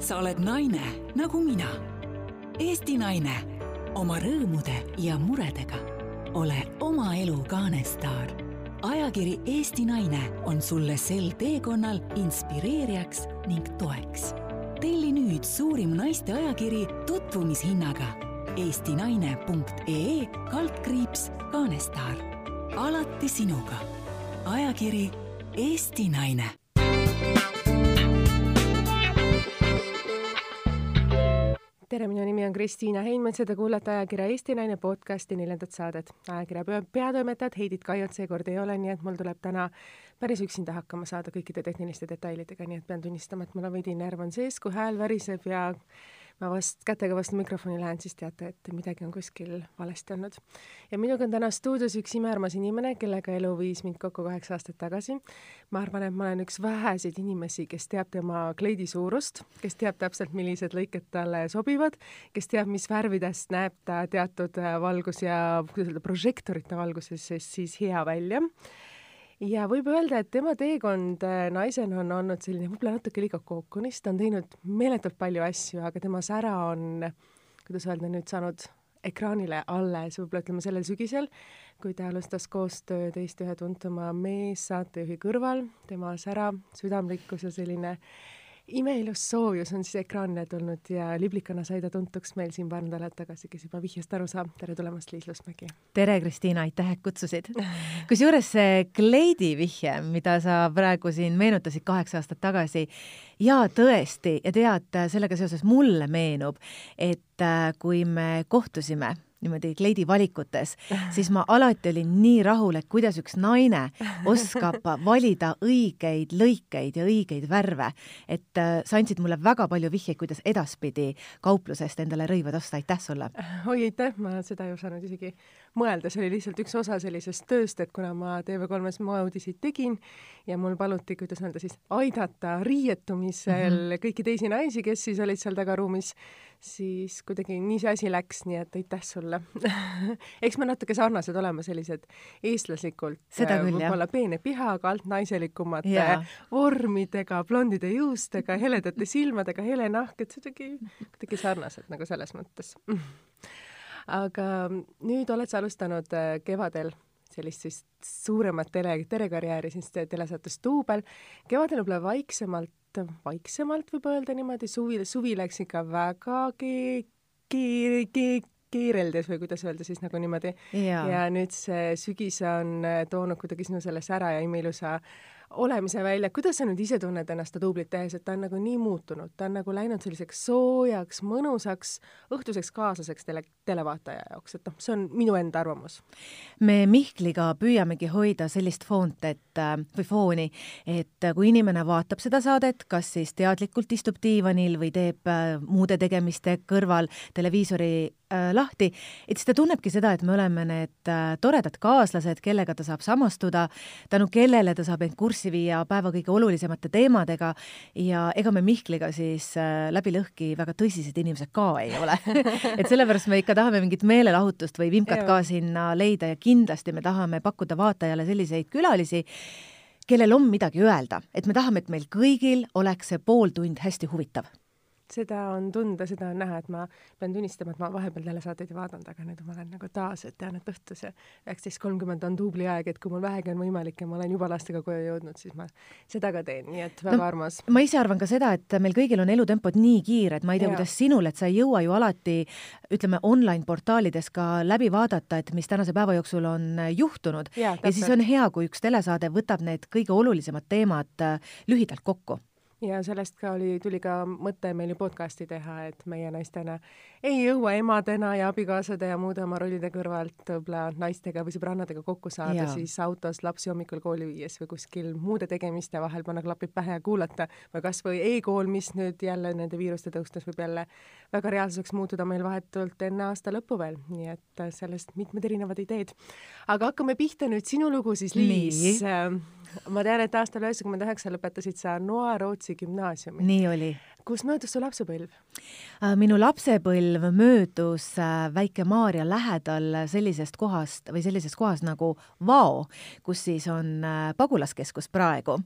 sa oled naine nagu mina. Eesti naine oma rõõmude ja muredega. ole oma elu kaanestaar. ajakiri Eesti Naine on sulle sel teekonnal inspireerijaks ning toeks. telli nüüd suurim naiste ajakiri tutvumishinnaga eestinaine.ee kaldkriips kaanestaar. alati sinuga. ajakiri Eesti Naine tere, minu nimi on Kristiina Heinmets ja te kuulate ajakirja Eesti Naine podcasti neljandat saadet. ajakirja peatoimetajat Heidit Kaiot seekord ei ole, nii et mul tuleb täna päris üksinda hakkama saada kõikide tehniliste detailidega, nii et pean tunnistama, et mul on veidi närv on sees, kui hääl väriseb ja ma vast kätega vastu mikrofoni lähen, siis teate, et midagi on kuskil valesti olnud. ja minuga on täna stuudios üks imearmas inimene, kellega elu viis mind kokku kaheksa aastat tagasi. ma arvan, et ma olen üks väheseid inimesi, kes teab tema kleidi suurust, kes teab täpselt, millised lõiked talle sobivad, kes teab, mis värvidest näeb ta teatud valgus ja kuidas öelda, prožektorite valguses siis hea välja ja võib öelda, et tema teekond äh, naisena on olnud selline võib-olla natuke liiga kookonis, ta on teinud meeletult palju asju, aga tema sära on, kuidas öelda nüüd, saanud ekraanile alles võib-olla ütleme sellel sügisel, kui ta alustas koostööd Eesti ühe tuntuma meessaatejuhi kõrval, tema sära, südamlikkus ja selline imeilus soojus on siis ekraanile tulnud ja liblikana sai ta tuntuks meil siin paar nädalat tagasi, kes juba vihjest aru saab. tere tulemast, Liis Lusmägi! tere, Kristiina, aitäh, et kutsusid! kusjuures see kleidi vihje, mida sa praegu siin meenutasid kaheksa aastat tagasi, jaa, tõesti, ja tead, sellega seoses mulle meenub, et äh, kui me kohtusime niimoodi kleidi valikutes, siis ma alati olin nii rahul, et kuidas üks naine oskab valida õigeid lõikeid ja õigeid värve. et äh, sa andsid mulle väga palju vihjeid, kuidas edaspidi kauplusest endale rõivad osta, aitäh sulle! oi, aitäh, ma seda ei osanud isegi mõelda, see oli lihtsalt üks osa sellisest tööst, et kuna ma TV3-s moeuudiseid tegin ja mul paluti, kuidas öelda siis, aidata riietumisel mm -hmm. kõiki teisi naisi, kes siis olid seal tagaruumis, siis kuidagi nii see asi läks, nii et aitäh sulle eks me natuke sarnased oleme, sellised eestlaslikult äh, võib-olla peene pihaga, alt naiselikumate yeah. vormidega, blondide juustega, heledate silmadega, hele nahk, et kuidagi, kuidagi sarnased nagu selles mõttes aga nüüd oled sa alustanud äh, kevadel sellist siis suuremat tele, telekarjääri siis telesaates Duubel. kevadel võib-olla vaiksemalt, vaiksemalt võib öelda niimoodi, suvi, suvi läks ikka väga ke-, ke-, ke-, keereldes või kuidas öelda siis nagu niimoodi. ja nüüd see sügis on äh, toonud kuidagi sinu selle sära ja imeilusa olemise välja, kuidas sa nüüd ise tunned ennast seda duublit tehes, et ta on nagu nii muutunud, ta on nagu läinud selliseks soojaks, mõnusaks, õhtuseks kaaslaseks tele, televaataja jaoks, et noh, see on minu enda arvamus. me Mihkliga püüamegi hoida sellist foont, et või fooni, et kui inimene vaatab seda saadet, kas siis teadlikult istub diivanil või teeb muude tegemiste kõrval televiisori äh, lahti, et siis ta tunnebki seda, et me oleme need äh, toredad kaaslased, kellega ta saab samastuda, tänu kellele ta saab end kurssi viia päeva kõige olulisemate teemadega ja ega me Mihkliga siis äh, läbi lõhki väga tõsised inimesed ka ei ole. Et sellepärast me ikka tahame mingit meelelahutust või vimkat ka sinna leida ja kindlasti me tahame pakkuda vaatajale selliseid külalisi, kellel on midagi öelda, et me tahame, et meil kõigil oleks see pooltund hästi huvitav seda on tunda, seda on näha, et ma pean tunnistama, et ma vahepeal telesaateid ei vaadanud, aga nüüd ma olen nagu taas, et tean, et õhtus üheksateist kolmkümmend on duubli aeg, et kui mul vähegi on võimalik ja ma olen juba lastega koju jõudnud, siis ma seda ka teen, nii et väga no, armas. ma ise arvan ka seda, et meil kõigil on elutempod nii kiired, ma ei tea, kuidas sinul, et sa ei jõua ju alati ütleme online portaalides ka läbi vaadata, et mis tänase päeva jooksul on juhtunud. Ja, ja siis on hea, kui üks telesaade võtab need kõige olulisemad teemad äh, lühidalt kokku ja sellest ka oli, tuli ka mõte meil ju podcasti teha, et meie naistena ei jõua emadena ja abikaasade ja muude oma rollide kõrvalt võib-olla naistega või sõbrannadega kokku saada, siis autos lapsi hommikul kooli viies või kuskil muude tegemiste vahel panna klapid pähe ja kuulata. Või kas või e-kool, mis nüüd jälle nende viiruste tõustes võib jälle väga reaalsuseks muutuda meil vahetult enne aasta lõppu veel, nii et sellest mitmed erinevad ideed. aga hakkame pihta nüüd sinu lugu siis, Liis ma tean, et aastal üheksakümmend üheksa lõpetasid sa Noa Rootsi gümnaasiumi. nii oli. Kus möödus su lapsepõlv? Äh, minu lapsepõlv möödus äh, Väike-Maarja lähedal sellisest kohast või sellises kohas nagu Vao, kus siis on äh, pagulaskeskus praegu.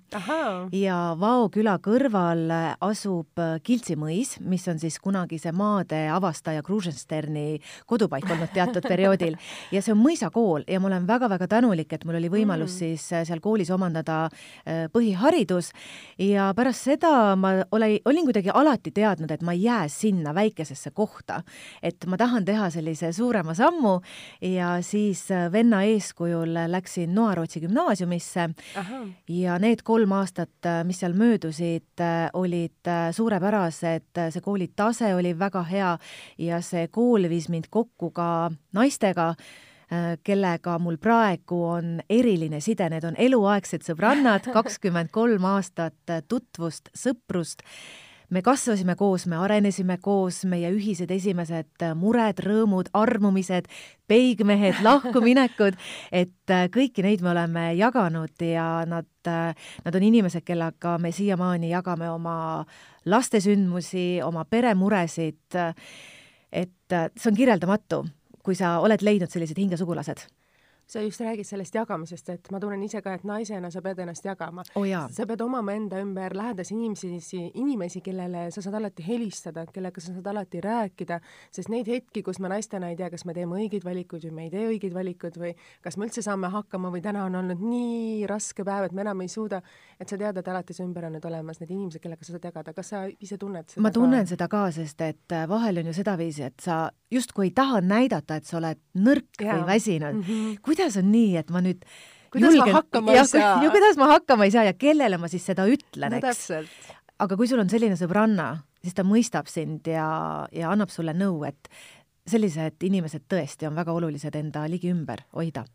ja Vao küla kõrval asub Kiltsi mõis, mis on siis kunagise maade avastaja Krusensterni kodupaik olnud teatud perioodil ja see on mõisakool ja ma olen väga-väga tänulik, et mul oli võimalus mm. siis seal koolis omandada põhiharidus ja pärast seda ma ole, olin kuidagi alati teadnud, et ma ei jää sinna väikesesse kohta. et ma tahan teha sellise suurema sammu ja siis äh, venna eeskujul läksin Noarootsi gümnaasiumisse Aha. ja need kolm aastat, äh, mis seal möödusid, äh, olid suurepärased, see kooli tase oli väga hea ja see kool viis mind kokku ka naistega, kellega mul praegu on eriline side, need on eluaegsed sõbrannad, kakskümmend kolm aastat tutvust, sõprust me kasvasime koos, me arenesime koos, meie ühised esimesed mured, rõõmud, armumised, peigmehed, lahkuminekud, et äh, kõiki neid me oleme jaganud ja nad, äh, nad on inimesed, kellega me siiamaani jagame oma lastesündmusi, oma peremuresid. et äh, see on kirjeldamatu, kui sa oled leidnud sellised hingesugulased sa just räägid sellest jagamisest, et ma tunnen ise ka, et naisena sa pead ennast jagama oh. sa pead omama enda ümber lähedasi inimesi, inimesi, kellele sa saad alati helistada, kellega sa saad alati rääkida, sest neid hetki, kus me naistena ei tea, kas me teeme õigeid valikuid või me ei tee õigeid valikuid või kas me üldse saame hakkama või täna on olnud nii raske päev, et me enam ei suuda, et sa tead, et alati su ümber on nüüd olemas need inimesed, kellega sa saad jagada. kas sa ise tunned seda? ma tunnen ka? seda ka, sest et äh, vahel on ju sedaviisi, et sa justkui ei taha näidata, et sa oled nõrk ja. või väsinud mm. -hmm kuidas on nii, et ma nüüd kuidas julgen, ma hakkama ja, ei saa? ju kuidas ma hakkama ei saa ja kellele ma siis seda ütlen, no, eks. aga kui sul on selline sõbranna, siis ta mõistab sind ja, ja annab sulle nõu, et sellised inimesed tõesti on väga olulised enda ligi ümber hoida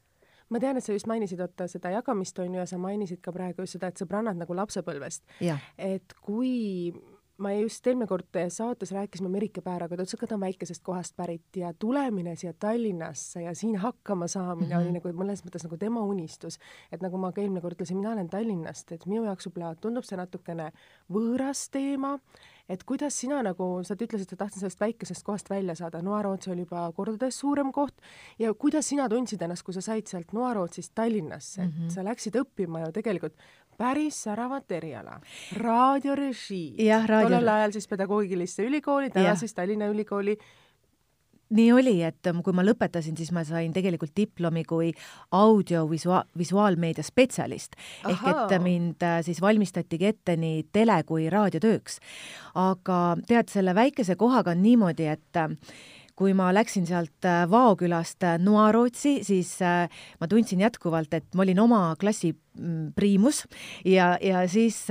ma tean, et sa just mainisid, oota, seda jagamist on ju, ja sa mainisid ka praegu just seda, et sõbrannad nagu lapsepõlvest. et kui ma just eelmine kord saates rääkisime Merike Pääraga, ta ütles, et ta on väikesest kohast pärit ja tulemine siia Tallinnasse ja siin hakkama saamine mm -hmm. oli nagu mõnes mõttes nagu tema unistus. et nagu ma ka eelmine kord ütlesin, mina olen Tallinnast, et minu jaoks võib-olla tundub see natukene võõras teema, et kuidas sina nagu, sa ütlesid, et tahtsid sellest väikesest kohast välja saada, Noa-Rootsi oli juba kordades suurem koht ja kuidas sina tundsid ennast, kui sa said sealt Noa-Rootsist Tallinnasse, et mm -hmm. sa läksid õppima ju tegelikult päris säravat eriala, raadiorežii. raadio... tollel ajal siis Pedagoogilisse ülikooli, täna siis Tallinna Ülikooli nii oli, et kui ma lõpetasin, siis ma sain tegelikult diplomi kui audiovisuaal, visuaalmeedia spetsialist. ehk et mind äh, siis valmistatigi ette nii tele- kui raadiotööks. aga tead, selle väikese kohaga on niimoodi, et kui ma läksin sealt äh, Vaokülast äh, Noarootsi, siis äh, ma tundsin jätkuvalt, et ma olin oma klassi mm, priimus ja, ja siis,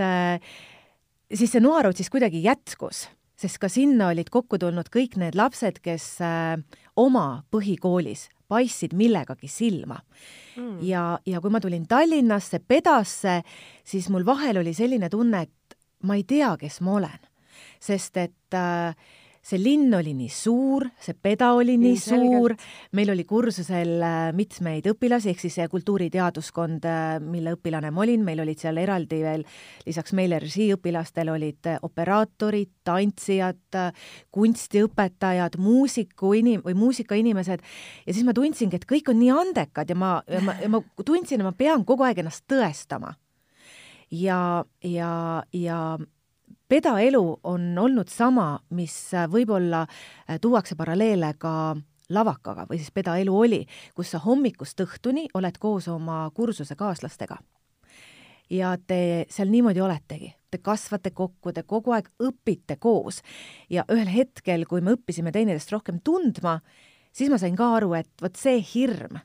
siis see Noarootsis kuidagi jätkus, sest ka sinna olid kokku tulnud kõik need lapsed, kes oma põhikoolis paistsid millegagi silma mm.. ja, ja kui ma tulin Tallinnasse, Pedasse, siis mul vahel oli selline tunne, et ma ei tea, kes ma olen. sest et äh, see linn oli nii suur, see peda oli nii Ilmselgelt. suur, meil oli kursusel äh, mitmeid õpilasi, ehk siis see kultuuriteaduskond, äh, mille õpilane ma olin, meil olid seal eraldi veel lisaks meile režiiõpilastel olid äh, operaatorid, tantsijad, kunstiõpetajad, muusiku inim- või muusikainimesed ja siis ma tundsingi, et kõik on nii andekad ja ma, ja ma, ja ma tundsin, et ma pean kogu aeg ennast tõestama. ja, ja, ja pedaelu on olnud sama, mis äh, võib-olla äh, tuuakse paralleele ka lavakaga või siis pedaelu oli, kus sa hommikust õhtuni oled koos oma kursusekaaslastega. ja te seal niimoodi oletegi, te kasvate kokku, te kogu aeg õpite koos ja ühel hetkel, kui me õppisime teineteist rohkem tundma, siis ma sain ka aru, et vot see hirm,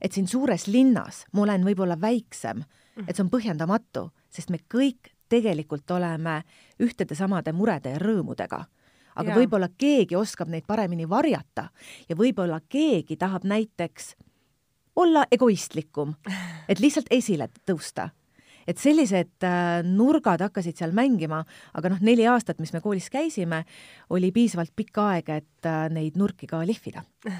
et siin suures linnas ma olen võib-olla väiksem, et see on põhjendamatu, sest me kõik tegelikult oleme ühtede samade murede ja rõõmudega. aga ja. võib-olla keegi oskab neid paremini varjata ja võib-olla keegi tahab näiteks olla egoistlikum, et lihtsalt esile tõusta et sellised äh, nurgad hakkasid seal mängima, aga noh, neli aastat, mis me koolis käisime, oli piisavalt pikk aeg, et äh, neid nurki ka lihvida.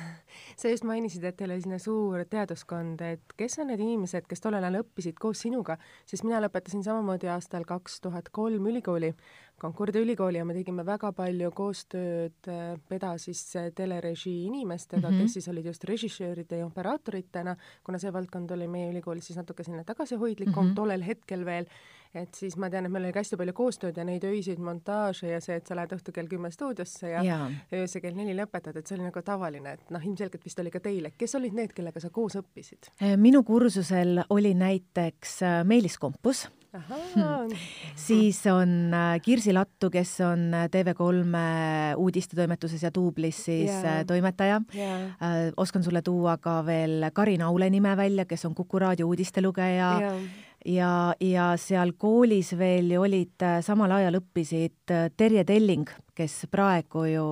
Sa just mainisid, et teil oli selline suur teaduskond, et kes on need inimesed, kes tollel ajal õppisid koos sinuga, sest mina lõpetasin samamoodi aastal kaks tuhat kolm ülikooli, Concordia ülikooli ja me tegime väga palju koostööd PEDA siis telerežii inimestega mm, -hmm. kes siis olid just režissööride ja operaatoritena, kuna see valdkond oli meie ülikoolis siis natuke selline tagasihoidlikum mm -hmm. tollel hetkel veel et siis ma tean, et meil oli ka hästi palju koostööd ja neid öiseid montaaže ja see, et sa lähed õhtul kell kümme stuudiosse ja, ja. öösel kell neli lõpetad, et see oli nagu tavaline, et noh, ilmselgelt vist oli ka teil, et kes olid need, kellega sa koos õppisid? Äh, minu kursusel oli näiteks äh, Meelis Kompus. siis on äh, Kirsi Lattu, kes on TV3 uudistetoimetuses ja Duublis siis yeah. toimetaja. Yeah.. oskan sulle tuua ka veel Karin Aule nime välja, kes on Kuku raadio uudistelugeja yeah ja, ja seal koolis veel ju olid, äh, samal ajal õppisid äh, Terje Telling, kes praegu ju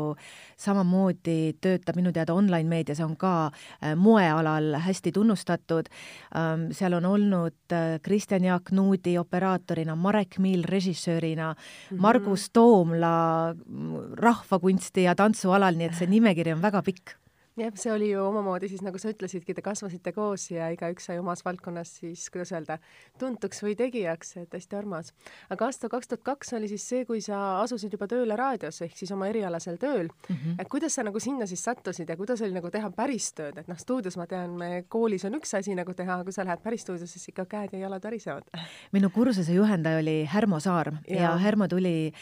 samamoodi töötab minu teada online-meedias, on ka äh, moealal hästi tunnustatud. Ähm, seal on olnud Kristjan Jaak Nuudi operaatorina, Marek Miil režissöörina mm, -hmm. Margus Toomla mm, rahvakunsti ja tantsualal, nii et see nimekiri on väga pikk jah, see oli ju omamoodi siis, nagu sa ütlesidki, te kasvasite koos ja igaüks sai omas valdkonnas siis, kuidas öelda, tuntuks või tegijaks, et hästi armas. aga aasta kaks tuhat kaks oli siis see, kui sa asusid juba tööle raadios ehk siis oma erialasel tööl mm. -hmm. et kuidas sa nagu sinna siis sattusid ja kuidas oli nagu teha päris tööd, et noh, stuudios ma tean, me koolis on üks asi nagu teha, kui sa lähed päris stuudiosse, siis ikka käed ja jalad värisevad. minu kursuse juhendaja oli Härmo Saar ja, ja Härmo tuli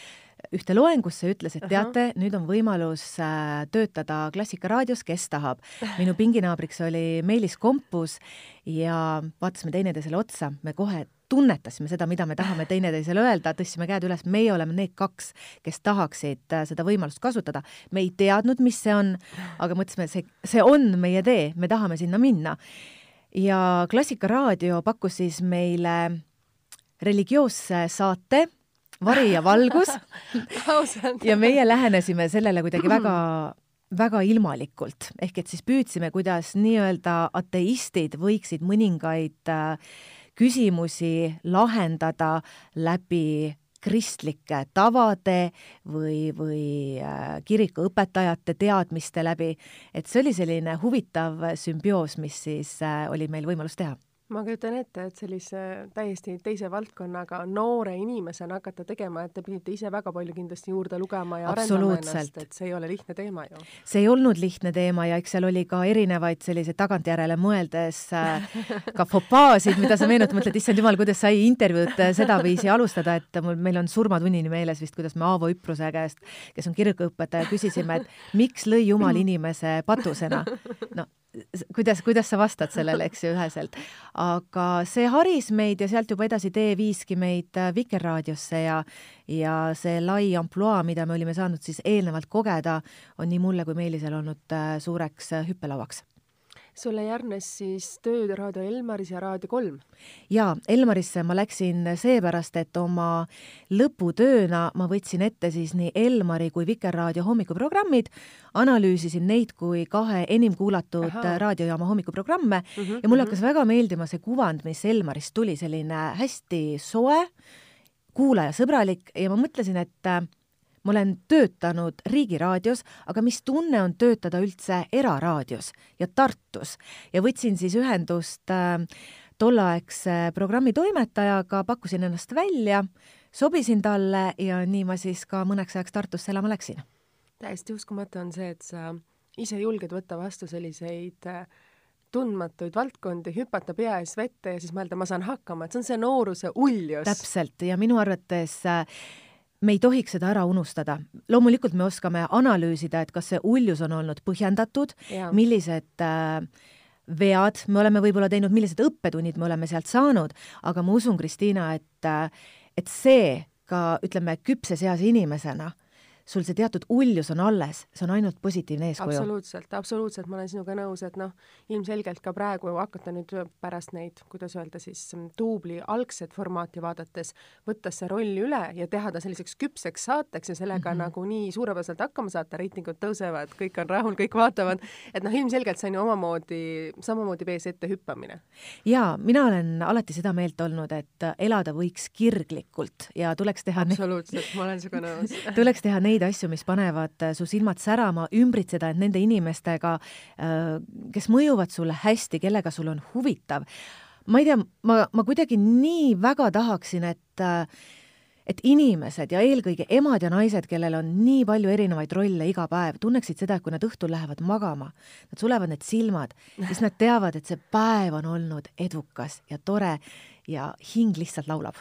ühte loengusse, ütles, et teate, nüüd on võimalus äh, töötada Klassikaraadios, kes tahab. minu pinginaabriks oli Meelis Kompus ja vaatasime teineteisele otsa, me kohe tunnetasime seda, mida me tahame teineteisele öelda, tõstsime käed üles, meie oleme need kaks, kes tahaksid äh, seda võimalust kasutada. me ei teadnud, mis see on, aga mõtlesime, see, see on meie tee, me tahame sinna minna. ja Klassikaraadio pakkus siis meile religioosse saate vari ja valgus. Ja meie lähenesime sellele kuidagi väga väga ilmalikult, ehk et siis püüdsime, kuidas nii-öelda ateistid võiksid mõningaid äh, küsimusi lahendada läbi kristlike tavade või, või äh, kiriku õpetajate teadmiste läbi, et see oli selline huvitav sümbioos, mis siis äh, oli meil võimalus teha ma kujutan ette, et sellise täiesti teise valdkonnaga noore inimesena hakata tegema, et te pidite ise väga palju kindlasti juurde lugema ja arendama ennast, et see ei ole lihtne teema ju. see ei olnud lihtne teema ja eks seal oli ka erinevaid selliseid tagantjärele mõeldes äh, ka fopaasid, mida sa meenutad, mõtled, issand jumal, kuidas sai intervjuud äh, sedaviisi alustada, et mul, meil on surmatunnini meeles vist, kuidas me Aavo Üpruse käest, kes on kirikuõpetaja, küsisime, et miks lõi Jumal inimese patusena. no kuidas, kuidas sa vastad sellele, eks ju, üheselt. aga see haris meid ja sealt juba edasi tee viiski meid äh, Vikerraadiosse ja ja see lai ampluaa, mida me olime saanud siis eelnevalt kogeda, on nii mulle kui Meelisele olnud äh, suureks äh, hüppelauaks sulle järgnes siis tööd Raadio Elmaris ja Raadio kolm? jaa, Elmarisse ma läksin seepärast, et oma lõputööna ma võtsin ette siis nii Elmari kui Vikerraadio hommikuprogrammid, analüüsisin neid kui kahe enim kuulatud Aha. raadiojaama hommikuprogramme mm -hmm, ja mulle hakkas mm -hmm. väga meeldima see kuvand, mis Elmarist tuli, selline hästi soe, kuulajasõbralik ja ma mõtlesin, et ma olen töötanud Riigiraadios, aga mis tunne on töötada üldse eraraadios ja Tartus ja võtsin siis ühendust äh, tolleaegse programmi toimetajaga, pakkusin ennast välja, sobisin talle ja nii ma siis ka mõneks ajaks Tartusse elama läksin. täiesti uskumatu on see, et sa ise julged võtta vastu selliseid äh, tundmatuid valdkondi, hüpata pea ees vette ja siis mõelda, ma saan hakkama, et see on see nooruse uljus. täpselt ja minu arvates äh, me ei tohiks seda ära unustada. loomulikult me oskame analüüsida, et kas see uljus on olnud põhjendatud, millised äh, vead me oleme võib-olla teinud, millised õppetunnid me oleme sealt saanud, aga ma usun, Kristiina, et, äh, et see ka ütleme, küpses eas inimesena sul see teatud uljus on alles, see on ainult positiivne eeskuju. absoluutselt, absoluutselt, ma olen sinuga nõus, et noh, ilmselgelt ka praegu hakata nüüd pärast neid, kuidas öelda siis, duubli algset formaati vaadates, võtta see roll üle ja teha ta selliseks küpseks saateks ja sellega mm -hmm. nagu nii suurepäraselt hakkama saata, reitingud tõusevad, kõik on rahul, kõik vaatavad, et noh, ilmselgelt see on ju omamoodi, samamoodi vees ette hüppamine. jaa, mina olen alati seda meelt olnud, et elada võiks kirglikult ja tuleks teha absoluutselt, ma olen sinuga nõus tuleks teha neid neid asju, mis panevad äh, su silmad särama, ümbritseda end nende inimestega, äh, kes mõjuvad sulle hästi, kellega sul on huvitav. ma ei tea, ma, ma kuidagi nii väga tahaksin, et äh, et inimesed ja eelkõige emad ja naised, kellel on nii palju erinevaid rolle iga päev, tunneksid seda, et kui nad õhtul lähevad magama, nad sulevad need silmad, siis nad teavad, et see päev on olnud edukas ja tore ja hing lihtsalt laulab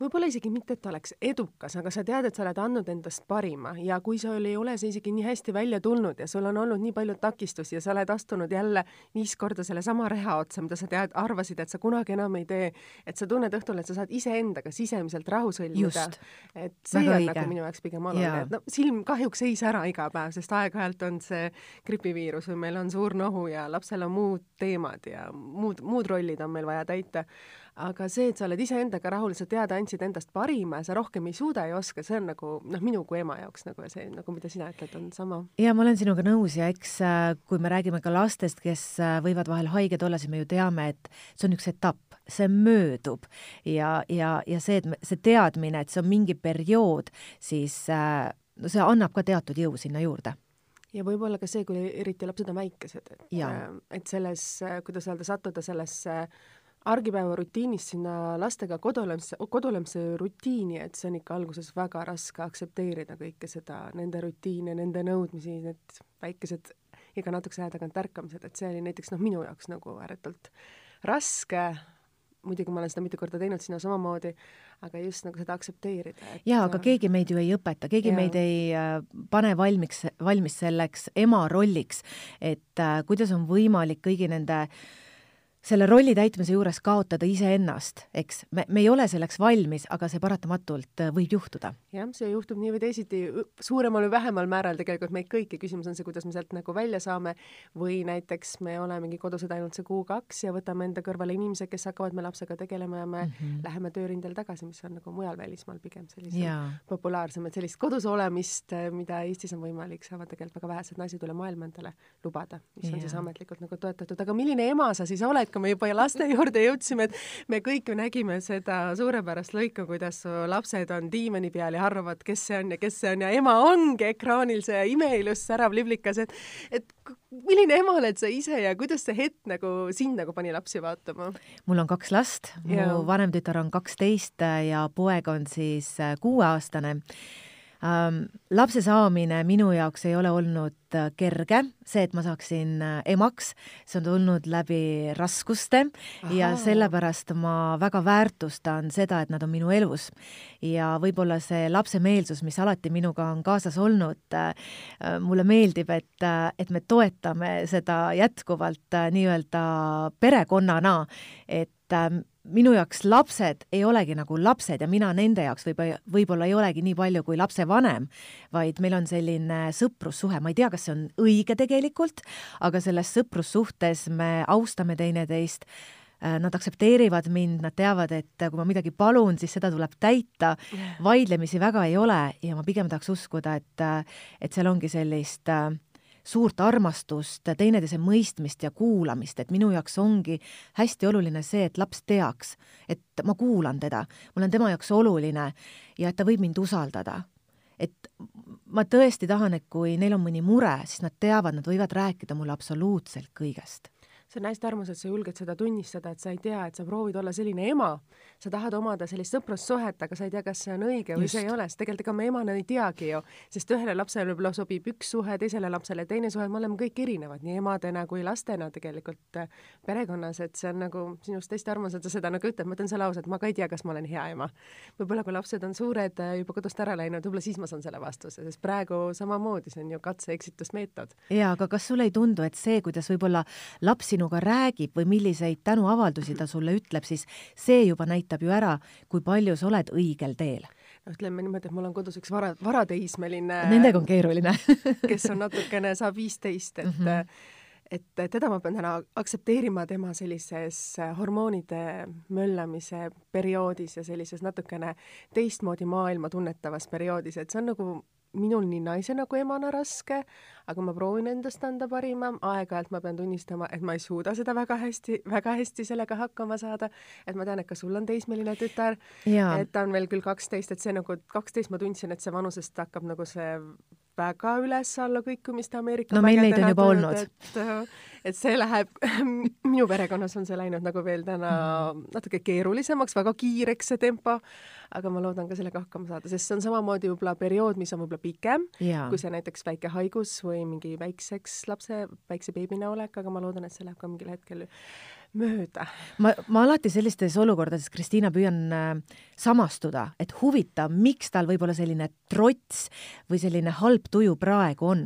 võib-olla isegi mitte, et ta oleks edukas, aga sa tead, et sa oled andnud endast parima. Ja kui sul ei ole see isegi nii hästi välja tulnud ja sul on olnud nii palju takistusi ja sa oled astunud jälle viis korda sellesama reha otsa, mida sa tead, arvasid, et sa kunagi enam ei tee, et sa tunned õhtul, et sa saad iseendaga sisemiselt rahu sõlmida. et see Väga on õige. nagu minu jaoks pigem oluline, et no silm kahjuks ei sära iga päev, sest aeg-ajalt on see gripiviirus või meil on suur nohu ja lapsel on muud teemad ja muud, muud rollid on meil vaja täita aga see, et sa oled iseendaga rahul, sa tead, andsid endast parima ja sa rohkem ei suuda, ei oska, see on nagu noh, minu kui ema jaoks nagu see nagu, mida sina ütled, on sama. ja ma olen sinuga nõus ja eks äh, kui me räägime ka lastest, kes äh, võivad vahel haiged olla, siis me ju teame, et see on üks etapp, see möödub. Ja, ja, ja see, et see teadmine, et see on mingi periood, siis äh, no see annab ka teatud jõu sinna juurde. Ja võib-olla ka see, kui eriti lapsed on väikesed, et, et selles, kuidas öelda, sattuda sellesse argipäeva rutiinist sinna lastega kodulemisse, kodulemisse rutiini, et see on ikka alguses väga raske aktsepteerida kõike seda, nende rutiine, nende nõudmisi, need väikesed iga natukese aja tagant ärkamised, et see oli näiteks noh, minu jaoks nagu ääretult raske, muidugi ma olen seda mitu korda teinud, sina samamoodi, aga just nagu seda aktsepteerida et.... jaa, aga keegi meid ju ei õpeta, keegi ja. meid ei äh, pane valmiks, valmis selleks ema rolliks, et äh, kuidas on võimalik kõigi nende äh, selle rolli täitmise juures kaotada iseennast, eks, me, me ei ole selleks valmis, aga see paratamatult äh, võib juhtuda. jah, see juhtub nii või teisiti, suuremal või vähemal määral tegelikult meid kõiki, küsimus on see, kuidas me sealt nagu välja saame, või näiteks me olemegi kodused ainult see kuu-kaks ja võtame enda kõrvale inimesed, kes hakkavad me lapsega tegelema ja me mm -hmm. läheme töörindel tagasi, mis on nagu mujal välismaal pigem sellisem populaarsem, et sellist kodus olemist, äh, mida Eestis on võimalik, saavad tegelikult väga vähesed naised üle maailma endale lubada, mis ja. on siis ametlikult nagu toetatud, aga milline ema sa siis oled, kui me juba laste juurde jõudsime, et me kõik ju nägime seda suurepärast lõiku, kuidas lapsed on diivani peal ja arvavad, kes see on ja kes see on ja ema ongi ekraanil see imeilus särav liblikas, et et milline ema oled sa ise ja kuidas see hetk nagu sind nagu pani lapsi vaatama? mul on kaks last, mu vanem tütar on kaksteist ja poeg on siis kuueaastane. Lapse saamine minu jaoks ei ole olnud äh, kerge, see, et ma saaksin äh, emaks, see on tulnud läbi raskuste Aha. ja sellepärast ma väga väärtustan seda, et nad on minu elus. ja võib-olla see lapsemeelsus, mis alati minuga on kaasas olnud äh,, mulle meeldib, et, et me toetame seda jätkuvalt nii-öelda perekonnana, et äh, minu jaoks lapsed ei olegi nagu lapsed ja mina nende jaoks võib-olla, võib-olla ei olegi nii palju kui lapsevanem, vaid meil on selline sõprussuhe, ma ei tea, kas see on õige tegelikult, aga selles sõprussuhtes me austame teineteist, äh, nad aktsepteerivad mind, nad teavad, et kui ma midagi palun, siis seda tuleb täita, vaidlemisi väga ei ole ja ma pigem tahaks uskuda, et, et seal ongi sellist äh, suurt armastust, teineteise mõistmist ja kuulamist, et minu jaoks ongi hästi oluline see, et laps teaks, et ma kuulan teda, ma olen tema jaoks oluline ja et ta võib mind usaldada. et ma tõesti tahan, et kui neil on mõni mure, siis nad teavad, nad võivad rääkida mulle absoluutselt kõigest see on hästi armas, et sa julged seda tunnistada, et sa ei tea, et sa proovid olla selline ema, sa tahad omada sellist sõprussuhet, aga sa ei tea, kas see on õige või Just. see ei ole, sest tegelikult ega me emana ei teagi ju, sest ühele lapsele võib-olla sobib üks suhe, teisele lapsele teine suhe, me oleme kõik erinevad, nii emadena kui lastena tegelikult äh, perekonnas, et see on nagu sinust hästi armas, et sa seda nagu ütled, ma ütlen selle ausalt, ma ka ei tea, kas ma olen hea ema. võib-olla kui lapsed on suured, äh, juba kodust ära läinud, võib-olla siis ma saan selle vastuse, sest praegu samamoodi, see on ju katse-eksitusmeetod. jaa, aga kas sulle ei tundu, et see, kuidas võib-olla laps sinu sinuga räägib või milliseid tänuavaldusi ta sulle ütleb, siis see juba näitab ju ära, kui palju sa oled õigel teel. No ütleme niimoodi, et mul on kodus üks vara, varateismeline Nendega on keeruline. kes on natukene, saab viisteist, et mm -hmm et teda ma pean täna aktsepteerima tema sellises hormoonide möllamise perioodis ja sellises natukene teistmoodi maailma tunnetavas perioodis, et see on nagu minul nii naisena kui emana raske, aga ma proovin endast anda parima, aeg-ajalt ma pean tunnistama, et ma ei suuda seda väga hästi, väga hästi sellega hakkama saada, et ma tean, et ka sul on teismeline tütar, et ta on veel küll kaksteist, et see nagu, kaksteist ma tundsin, et see vanusest hakkab nagu see väga üles-alla kõikumist Ameerika no meil neid on juba olnud. et, et see läheb, minu perekonnas on see läinud nagu veel täna mm. natuke keerulisemaks, väga kiireks see tempo, aga ma loodan ka sellega hakkama saada, sest see on samamoodi võib-olla periood, mis on võib-olla pikem kui see näiteks väike haigus või mingi väikseks lapse, väikse beebina olek, aga ma loodan, et see läheb ka mingil hetkel mööda. ma, ma alati sellistes olukordades, Kristiina, püüan äh, samastuda, et huvitav, miks tal võib-olla selline trots või selline halb tuju praegu on.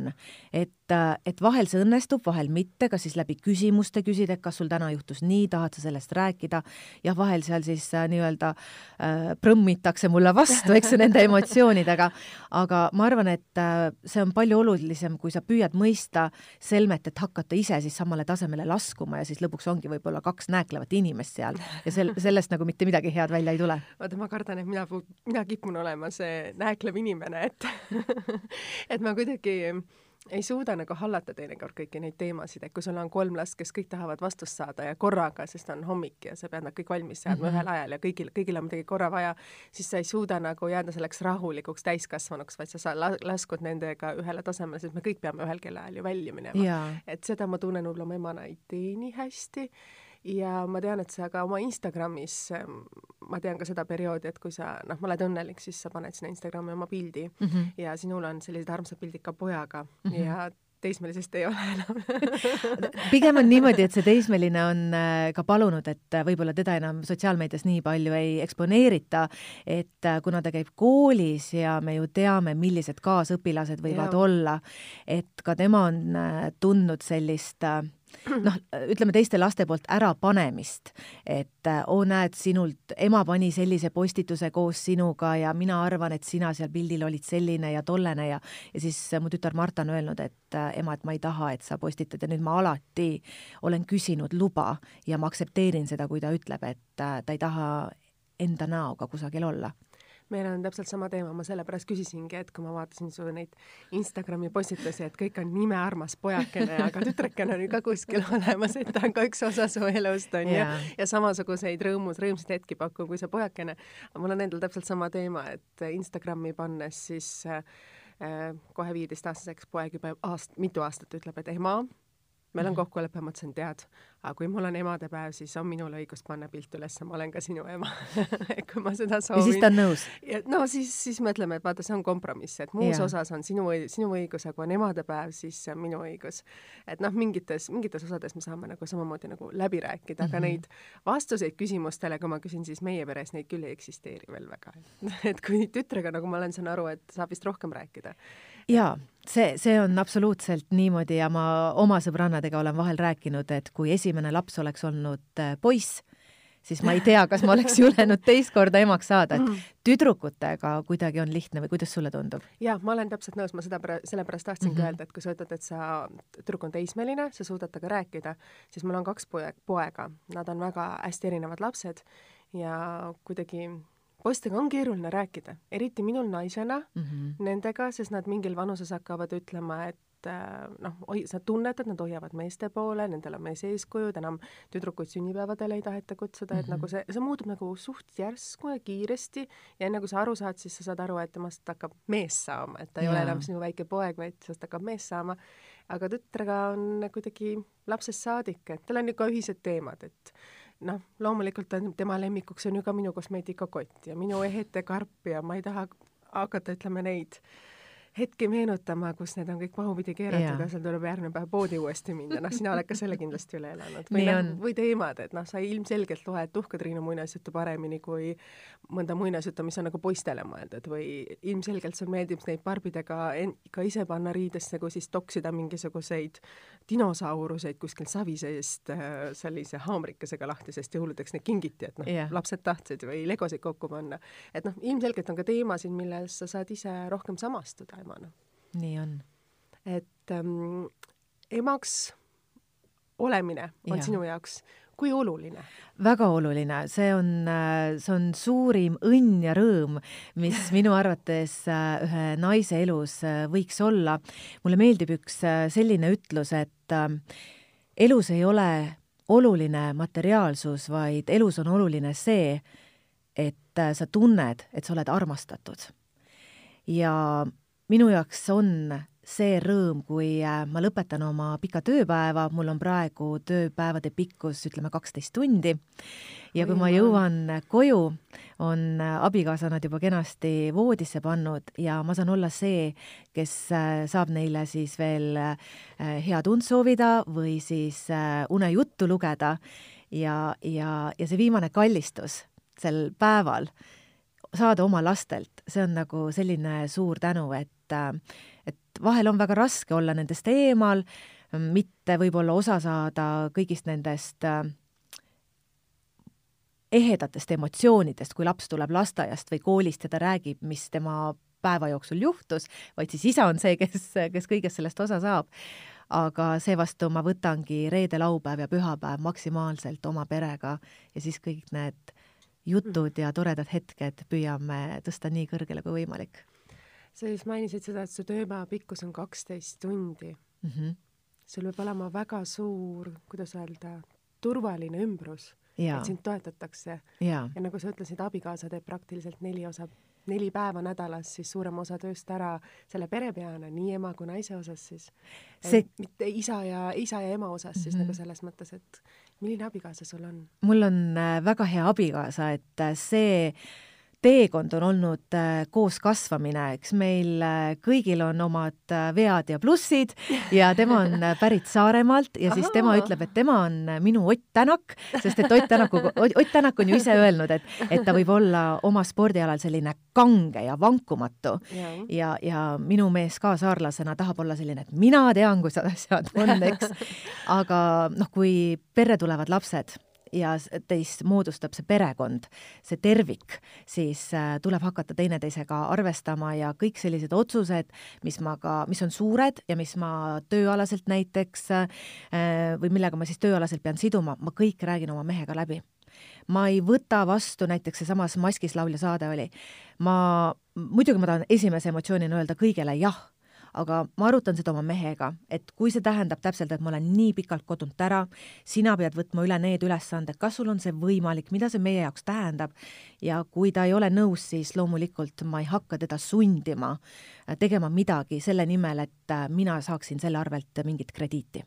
et, äh, et vahel see õnnestub, vahel mitte, kas siis läbi küsimuste küsida, et kas sul täna juhtus nii, tahad sa sellest rääkida, jah, vahel seal siis äh, nii-öelda äh, prõmmitakse mulle vastu, eks ju, nende emotsioonidega, aga ma arvan, et äh, see on palju olulisem, kui sa püüad mõista selmet, et hakata ise siis samale tasemele laskuma ja siis lõpuks ongi võib-olla kaks nääklevat inimest seal ja sel-, sellest nagu mitte midagi head välja ei tule. vaata, ma kardan, et mina, mina kipun olema see nääklev inimene, et et ma kuidagi ei suuda nagu hallata teinekord kõiki neid teemasid, et kui sul on kolm last, kes kõik tahavad vastust saada ja korraga, sest on hommik ja sa pead nad kõik valmis seadma mm -hmm. ühel ajal ja kõigil, kõigil on midagi korra vaja, siis sa ei suuda nagu jääda selleks rahulikuks täiskasvanuks, vaid sa sa laskud nendega ühele tasemele, sest me kõik peame ühel kellaajal ju välja minema. et seda ma tunnen võib-olla oma emana ei tee nii hästi ja ma tean, et sa ka oma Instagramis, ähm, ma tean ka seda perioodi, et kui sa noh, oled õnnelik, siis sa paned sinna Instagrami oma pildi mm -hmm. ja sinul on sellised armsad pildid ka pojaga mm -hmm. ja teismelisest ei ole enam pigem on niimoodi, et see teismeline on äh, ka palunud, et äh, võib-olla teda enam sotsiaalmeedias nii palju ei eksponeerita, et äh, kuna ta käib koolis ja me ju teame, millised kaasõpilased võivad ja. olla, et ka tema on tundnud sellist äh, noh, ütleme teiste laste poolt ärapanemist, et oo näed, sinult, ema pani sellise postituse koos sinuga ja mina arvan, et sina seal pildil olid selline ja tollene ja ja siis mu tütar Marta on öelnud, et ema, et ma ei taha, et sa postitad. Ja nüüd ma alati olen küsinud luba ja ma aktsepteerin seda, kui ta ütleb, et ta ei taha enda näoga kusagil olla meil on täpselt sama teema, ma sellepärast küsisingi, et kui ma vaatasin su neid Instagrami postitusi, et kõik on imearmas pojakene, aga tütrekene on ju ka kuskil olemas, et ta on ka üks osa su elust, on ju yeah., ja samasuguseid rõõmus, rõõmsaid hetki pakkuv kui see pojakene. mul on endal täpselt sama teema, et Instagrami pannes siis äh, kohe viieteistaastaseks poeg juba aast-, mitu aastat ütleb, et ema, meil on mhm. kokkulepe, ma ütlesin, tead, aga kui mul on emadepäev, siis on minul õigus panna pilt üles, ma olen ka sinu ema kui ma seda soovin. ja siis ta on nõus? no siis, siis me ütleme, et vaata, see on kompromiss, et muus ja. osas on sinu, sinu õigus, aga kui on emadepäev, siis see on minu õigus. et noh, mingites, mingites osades me saame nagu samamoodi nagu läbi rääkida, aga mm -hmm. neid vastuseid küsimustele, kui ma küsin, siis meie peres neid küll ei eksisteeri veel väga. et kui tütrega, nagu ma olen, saan aru, et saab vist rohkem rääkida jaa, see, see on absoluutselt niimoodi ja ma oma sõbrannadega olen vahel rääkinud, et kui esimene laps oleks olnud äh, poiss, siis ma ei tea, kas ma oleks julenud teist korda emaks saada, et mm. tüdrukutega kuidagi on lihtne või kuidas sulle tundub? jaa, ma olen täpselt nõus, ma seda, sellepärast tahtsingi mm -hmm. öelda, et kui sa ütled, et sa, tüdruk on teismeline, sa suudad temaga rääkida, siis mul on kaks poe, poega, nad on väga hästi erinevad lapsed ja kuidagi poistega on keeruline rääkida, eriti minul naisena mm -hmm. nendega, sest nad mingil vanuses hakkavad ütlema, et äh, noh, sa tunned, et nad hoiavad meeste poole, nendel on mees eeskujud, enam tüdrukuid sünnipäevadele ei taheta kutsuda mm, -hmm. et nagu mhm. see, see muutub nagu suht järsku ja kiiresti ja enne kui sa aru saad, siis sa saad aru, et temast hakkab mees saama, et ta ei yeah. ole enam sinu väike poeg, vaid temast hakkab mees saama. aga tütrega on kuidagi lapsest saadik, et tal on ju ka ühised teemad, et noh, loomulikult on tema lemmikuks on ju ka minu kosmeetikakott ja minu ehete karp ja ma ei taha hakata, ütleme neid hetki meenutama, kus need on kõik pahupidi keeratud ja seal tuleb järgmine päev poodi uuesti minna, noh, sina oled ka selle kindlasti üle elanud. või noh, või teemad, et noh, sa ilmselgelt loed Tuhka-Triinu muinasjuttu paremini kui mõnda muinasjuttu, mis on nagu poistele mõeldud või ilmselgelt sulle meeldib neid barbidega ka ise panna riidesse, kui siis toksida mingisuguseid dinosauruseid kuskil savi seest äh, sellise haamrikesega lahti, sest jõuludeks neid kingiti, et noh yeah., lapsed tahtsid või legosid kokku panna. et noh, ilmselgelt on ka teemasid, milles sa saad ise rohkem samastuda emana. nii on. et ähm, emaks olemine on ja. sinu jaoks kui oluline? väga oluline, see on, see on suurim õnn ja rõõm, mis minu arvates äh, ühe naise elus äh, võiks olla. mulle meeldib üks äh, selline ütlus, et elus ei ole oluline materiaalsus, vaid elus on oluline see, et sa tunned, et sa oled armastatud. ja minu jaoks on see rõõm, kui äh, ma lõpetan oma pika tööpäeva, mul on praegu tööpäevade pikkus ütleme kaksteist tundi. Ja kui ma jõuan koju, on äh, abikaasa nad juba kenasti voodisse pannud ja ma saan olla see, kes äh, saab neile siis veel head und soovida või siis unejuttu lugeda. Ja, ja, ja see viimane kallistus sel päeval saada oma lastelt, see on nagu selline suur tänu, et et vahel on väga raske olla nendest eemal, mitte võib-olla osa saada kõigist nendest äh, ehedatest emotsioonidest, kui laps tuleb lasteaiast või koolist ja ta räägib, mis tema päeva jooksul juhtus, vaid siis isa on see, kes, kes kõigest sellest osa saab. aga seevastu ma võtangi reede, laupäev ja pühapäev maksimaalselt oma perega ja siis kõik need jutud ja toredad hetked püüame tõsta nii kõrgele kui võimalik sa just mainisid seda, et su tööpäeva pikkus on kaksteist tundi mm. -hmm. sul peab olema väga suur, kuidas öelda, turvaline ümbrus, et sind toetatakse. ja nagu sa ütlesid, abikaasa teeb praktiliselt neli osa, neli päeva nädalas siis suurem osa tööst ära selle pere peale, nii ema kui naise osas siis see.... mitte isa ja, isa ja ema osas siis mm -hmm. nagu selles mõttes, et milline abikaasa sul on? mul on äh, väga hea abikaasa, et äh, see teekond on olnud äh, koos kasvamine, eks meil äh, kõigil on omad äh, vead ja plussid ja tema on pärit Saaremaalt ja siis tema ütleb, et tema on minu Ott Tänak, sest et Ott Tänaku, Ott Tänak on ju ise öelnud, et, et ta võib olla oma spordialal selline kange ja vankumatu. Ja, ja, ja minu mees ka saarlasena tahab olla selline, et mina tean, kuidas asjad on, eks. aga noh, kui perre tulevad lapsed ja teist moodustab see perekond, see tervik, siis äh, tuleb hakata teineteisega arvestama ja kõik sellised otsused, mis ma ka, mis on suured ja mis ma tööalaselt näiteks äh, või millega ma siis tööalaselt pean siduma, ma kõik räägin oma mehega läbi. Ma ei võta vastu, näiteks seesamas Maskis laulja saade oli, ma, muidugi ma tahan esimese emotsioonina öelda kõigele jah aga ma arutan seda oma mehega, et kui see tähendab täpselt, et ma olen nii pikalt kodunt ära, sina pead võtma üle need ülesanded, kas sul on see võimalik, mida see meie jaoks tähendab ja kui ta ei ole nõus, siis loomulikult ma ei hakka teda sundima tegema midagi selle nimel, et mina saaksin selle arvelt mingit krediiti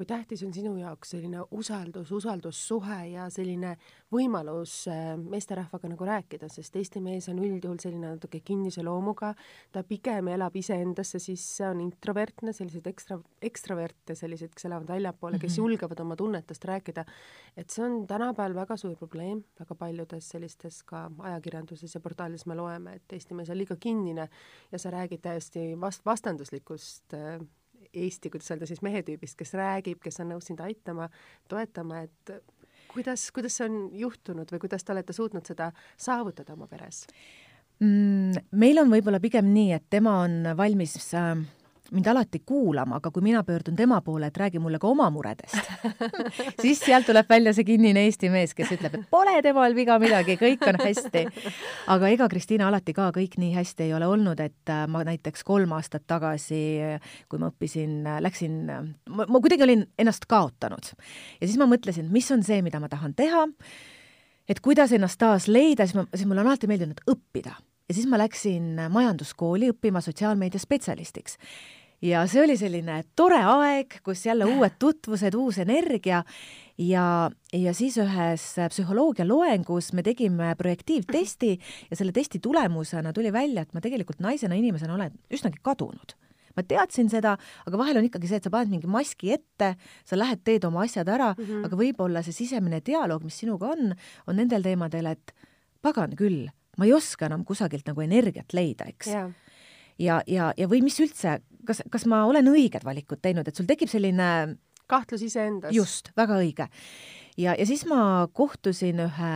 kui tähtis on sinu jaoks selline usaldus, usaldussuhe ja selline võimalus äh, meesterahvaga nagu rääkida, sest Eesti mees on üldjuhul selline natuke kinnise loomuga, ta pigem elab iseendasse sisse, on introvertne, selliseid ekstra, ekstraverte, selliseid, kes elavad väljapoole, kes mm -hmm. julgevad oma tunnetest rääkida. et see on tänapäeval väga suur probleem, väga paljudes sellistes ka ajakirjanduses ja portaalides me loeme, et Eesti mees on liiga kinnine ja sa räägid täiesti vast-, vastanduslikust äh, Eesti, kuidas öelda siis mehe tüübist, kes räägib, kes on nõus sind aitama, toetama, et kuidas, kuidas see on juhtunud või kuidas te olete suutnud seda saavutada oma peres mm,? meil on võib-olla pigem nii, et tema on valmis äh, mind alati kuulama, aga kui mina pöördun tema poole, et räägi mulle ka oma muredest siis sealt tuleb välja see kinnine eesti mees, kes ütleb, et pole temal viga midagi, kõik on hästi. aga ega Kristiina alati ka kõik nii hästi ei ole olnud, et äh, ma näiteks kolm aastat tagasi, kui ma õppisin, läksin, ma, ma kuidagi olin ennast kaotanud. Ja siis ma mõtlesin, mis on see, mida ma tahan teha, et kuidas ennast taas leida, siis ma, siis mulle on alati meeldinud õppida. Ja siis ma läksin majanduskooli õppima sotsiaalmeedia spetsialistiks ja see oli selline tore aeg, kus jälle uued tutvused, uus energia. Ja, ja siis ühes psühholoogia loengus me tegime projektiivtesti ja selle testi tulemusena tuli välja, et ma tegelikult naisena, inimesena olen üsnagi kadunud. Ma teadsin seda, aga vahel on ikkagi see, et sa paned mingi maski ette, sa lähed, teed oma asjad ära mm, -hmm. aga võib-olla see sisemine dialoog, mis sinuga on, on nendel teemadel, et pagan küll, ma ei oska enam kusagilt nagu energiat leida, eks. Yeah ja, ja, ja või mis üldse, kas, kas ma olen õiged valikud teinud, et sul tekib selline kahtlus iseendas. just, väga õige. ja, ja siis ma kohtusin ühe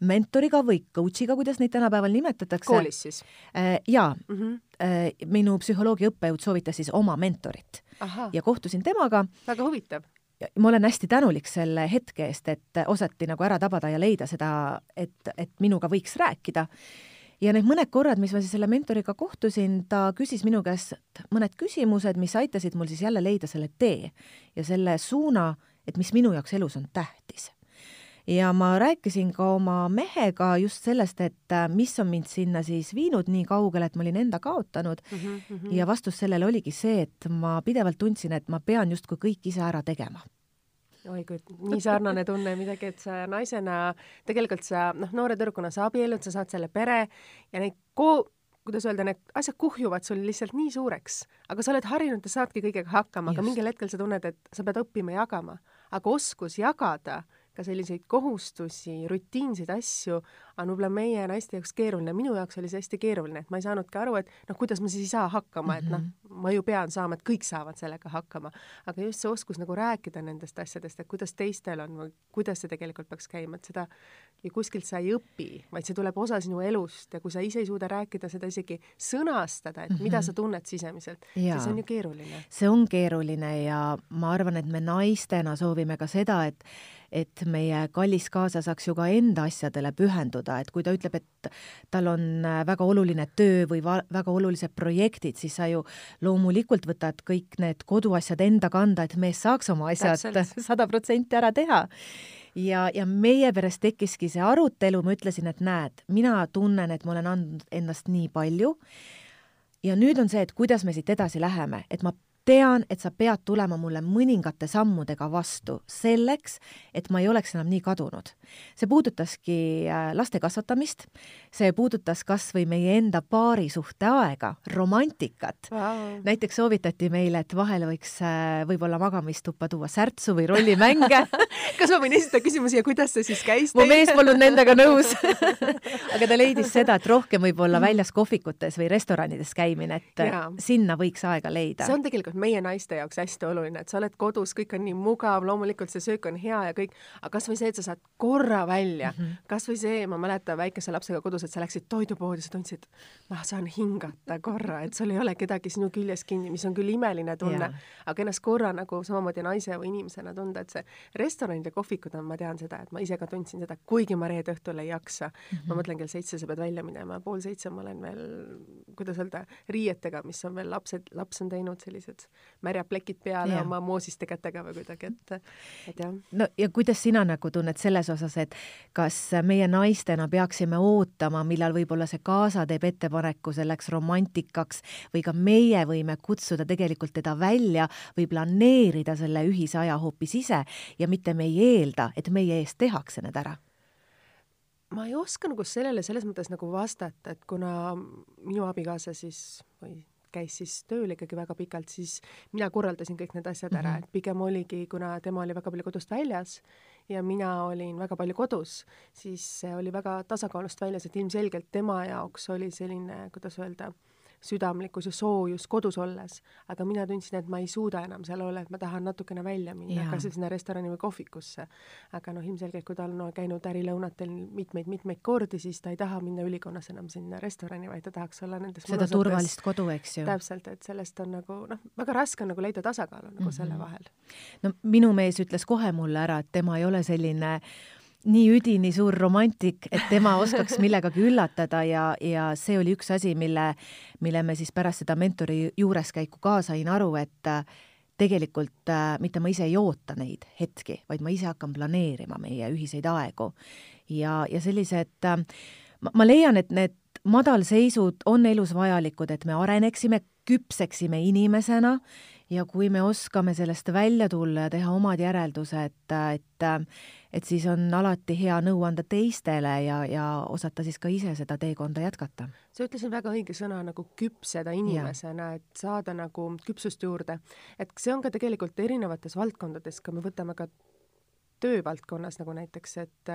mentoriga või coach'iga, kuidas neid tänapäeval nimetatakse. koolis siis äh,? jaa mm. -hmm. Minu psühholoogia õppejõud soovitas siis oma mentorit Aha. ja kohtusin temaga. väga huvitav ma olen hästi tänulik selle hetke eest, et osati nagu ära tabada ja leida seda, et, et minuga võiks rääkida. Ja need mõned korrad, mis ma siis selle mentoriga kohtusin, ta küsis minu käest mõned küsimused, mis aitasid mul siis jälle leida selle tee ja selle suuna, et mis minu jaoks elus on tähtis ja ma rääkisin ka oma mehega just sellest, et äh, mis on mind sinna siis viinud nii kaugele, et ma olin enda kaotanud mm. -hmm. ja vastus sellele oligi see, et ma pidevalt tundsin, et ma pean justkui kõik ise ära tegema oi kui nii sarnane tunne midagi, et sa naisena tegelikult sa noh, noore tüdrukuna sa abiellud, sa saad selle pere ja neid ko-, kuidas öelda, need asjad kuhjuvad sul lihtsalt nii suureks, aga sa oled harjunud ja saadki kõigega hakkama, aga mingil hetkel sa tunned, et sa pead õppima jagama. aga oskus jagada ka selliseid kohustusi, rutiinseid asju on võib-olla meie naiste jaoks keeruline, minu jaoks oli see hästi keeruline, et ma ei saanudki aru, et noh, kuidas ma siis ei saa hakkama, et noh, mhm. ma ju pean saama, et kõik saavad sellega hakkama. aga just see oskus nagu rääkida nendest asjadest, et kuidas teistel on või kuidas see tegelikult peaks käima, et seda ju kuskilt sa ei õpi, vaid see tuleb osa sinu elust ja kui sa ise ei suuda rääkida seda isegi sõnastada, et mida sa tunned sisemiselt, siis on ju keeruline. see on keeruline ja ma arvan, et me naistena soovime ka seda, et et meie kallis kaasa saaks ju ka enda asjadele pühenduda, et kui ta ütleb, et tal on äh, väga oluline töö või väga olulised projektid, siis sa ju loomulikult võtad kõik need koduasjad enda kanda, et mees saaks oma asjad sada protsenti ära teha. Ja, ja meie peres tekkiski see arutelu, ma ütlesin, et näed, mina tunnen, et ma olen andnud endast nii palju. Ja nüüd on see, et kuidas me siit edasi läheme, et ma tean, et sa pead tulema mulle mõningate sammudega vastu selleks, et ma ei oleks enam nii kadunud. see puudutaski äh, laste kasvatamist, see puudutas kas või meie enda paarisuhte aega, romantikat wow.. näiteks soovitati meile, et vahel võiks äh, võib-olla magamistuppa tuua särtsu või rollimänge kas ma võin esitada küsimuse ja kuidas see siis käis? mu mees polnud nendega nõus aga ta leidis seda, et rohkem võib-olla väljas kohvikutes või restoranides käimine, et ja. sinna võiks aega leida. see on tegelikult meie naiste jaoks hästi oluline, et sa oled kodus, kõik on nii mugav, loomulikult see söök on hea ja kõik, aga kasvõi see, et sa saad korra välja mm, -hmm. kasvõi see, ma mäletan väikese lapsega kodus, et sa läksid toidupoodi, sa tundsid, ma saan hingata korra, et sul ei ole kedagi sinu küljes kinni, mis on küll imeline tunne aga ennast korra nagu samamoodi naise või inimesena tunda, et see restoranid ja kohvikud on, ma tean seda, et ma ise ka tundsin seda, kuigi ma reede õhtul ei jaksa mm, -hmm. ma mõtlen kell seitse sa pead välja minema, pool seitse ma olen veel, kuidas öelda, riietega, mis on veel lapsed, laps on teinud sellised märjad plekid peale ja. oma moosiste kätega või kuidagi, et, et jah. no ja kuidas sina nagu tunned selles osas, et kas meie naistena peaksime ootama, millal võib-olla see kaasa teeb ettepaneku selleks romantikaks või ka meie võime kutsuda tegelikult teda välja või planeerida selle ühise aja hoopis ise ja mitte me ei eelda, et meie eest tehakse need ära ma ei oska nagu sellele selles mõttes nagu vastata, et kuna minu abikaasa siis või käis siis tööl ikkagi väga pikalt, siis mina korraldasin kõik need asjad ära mm, -hmm. et pigem oligi, kuna tema oli väga palju kodust väljas ja mina olin väga palju kodus, siis see oli väga tasakaalust väljas, et ilmselgelt tema jaoks oli selline, kuidas öelda, südamlikkus ja soojus kodus olles, aga mina tundsin, et ma ei suuda enam seal olla, et ma tahan natukene välja minna, kas sinna restorani või kohvikusse. aga noh, ilmselgelt kui ta on no, käinud ärilõunatel mitmeid-mitmeid kordi, siis ta ei taha minna ülikonnas enam sinna restorani, vaid ta tahaks olla nendes seda turvalist kodu, eks ju. täpselt, et sellest on nagu noh, väga raske on nagu leida tasakaalu nagu mm -hmm. selle vahel. no minu mees ütles kohe mulle ära, et tema ei ole selline nii üdini suur romantik, et tema oskaks millegagi üllatada ja, ja see oli üks asi, mille, mille me siis pärast seda mentori juureskäiku ka sain aru, et äh, tegelikult äh, mitte ma ise ei oota neid hetki, vaid ma ise hakkan planeerima meie ühiseid aegu. ja, ja sellised äh,, ma leian, et need madalseisud on elus vajalikud, et me areneksime, küpseksime inimesena ja kui me oskame sellest välja tulla ja teha omad järeldused, et, et siis on alati hea nõu anda teistele ja, ja osata siis ka ise seda teekonda jätkata. sa ütlesid väga õige sõna nagu küpseda inimesena, et saada nagu küpsust juurde. et see on ka tegelikult erinevates valdkondades, kui me võtame ka töövaldkonnas nagu näiteks, et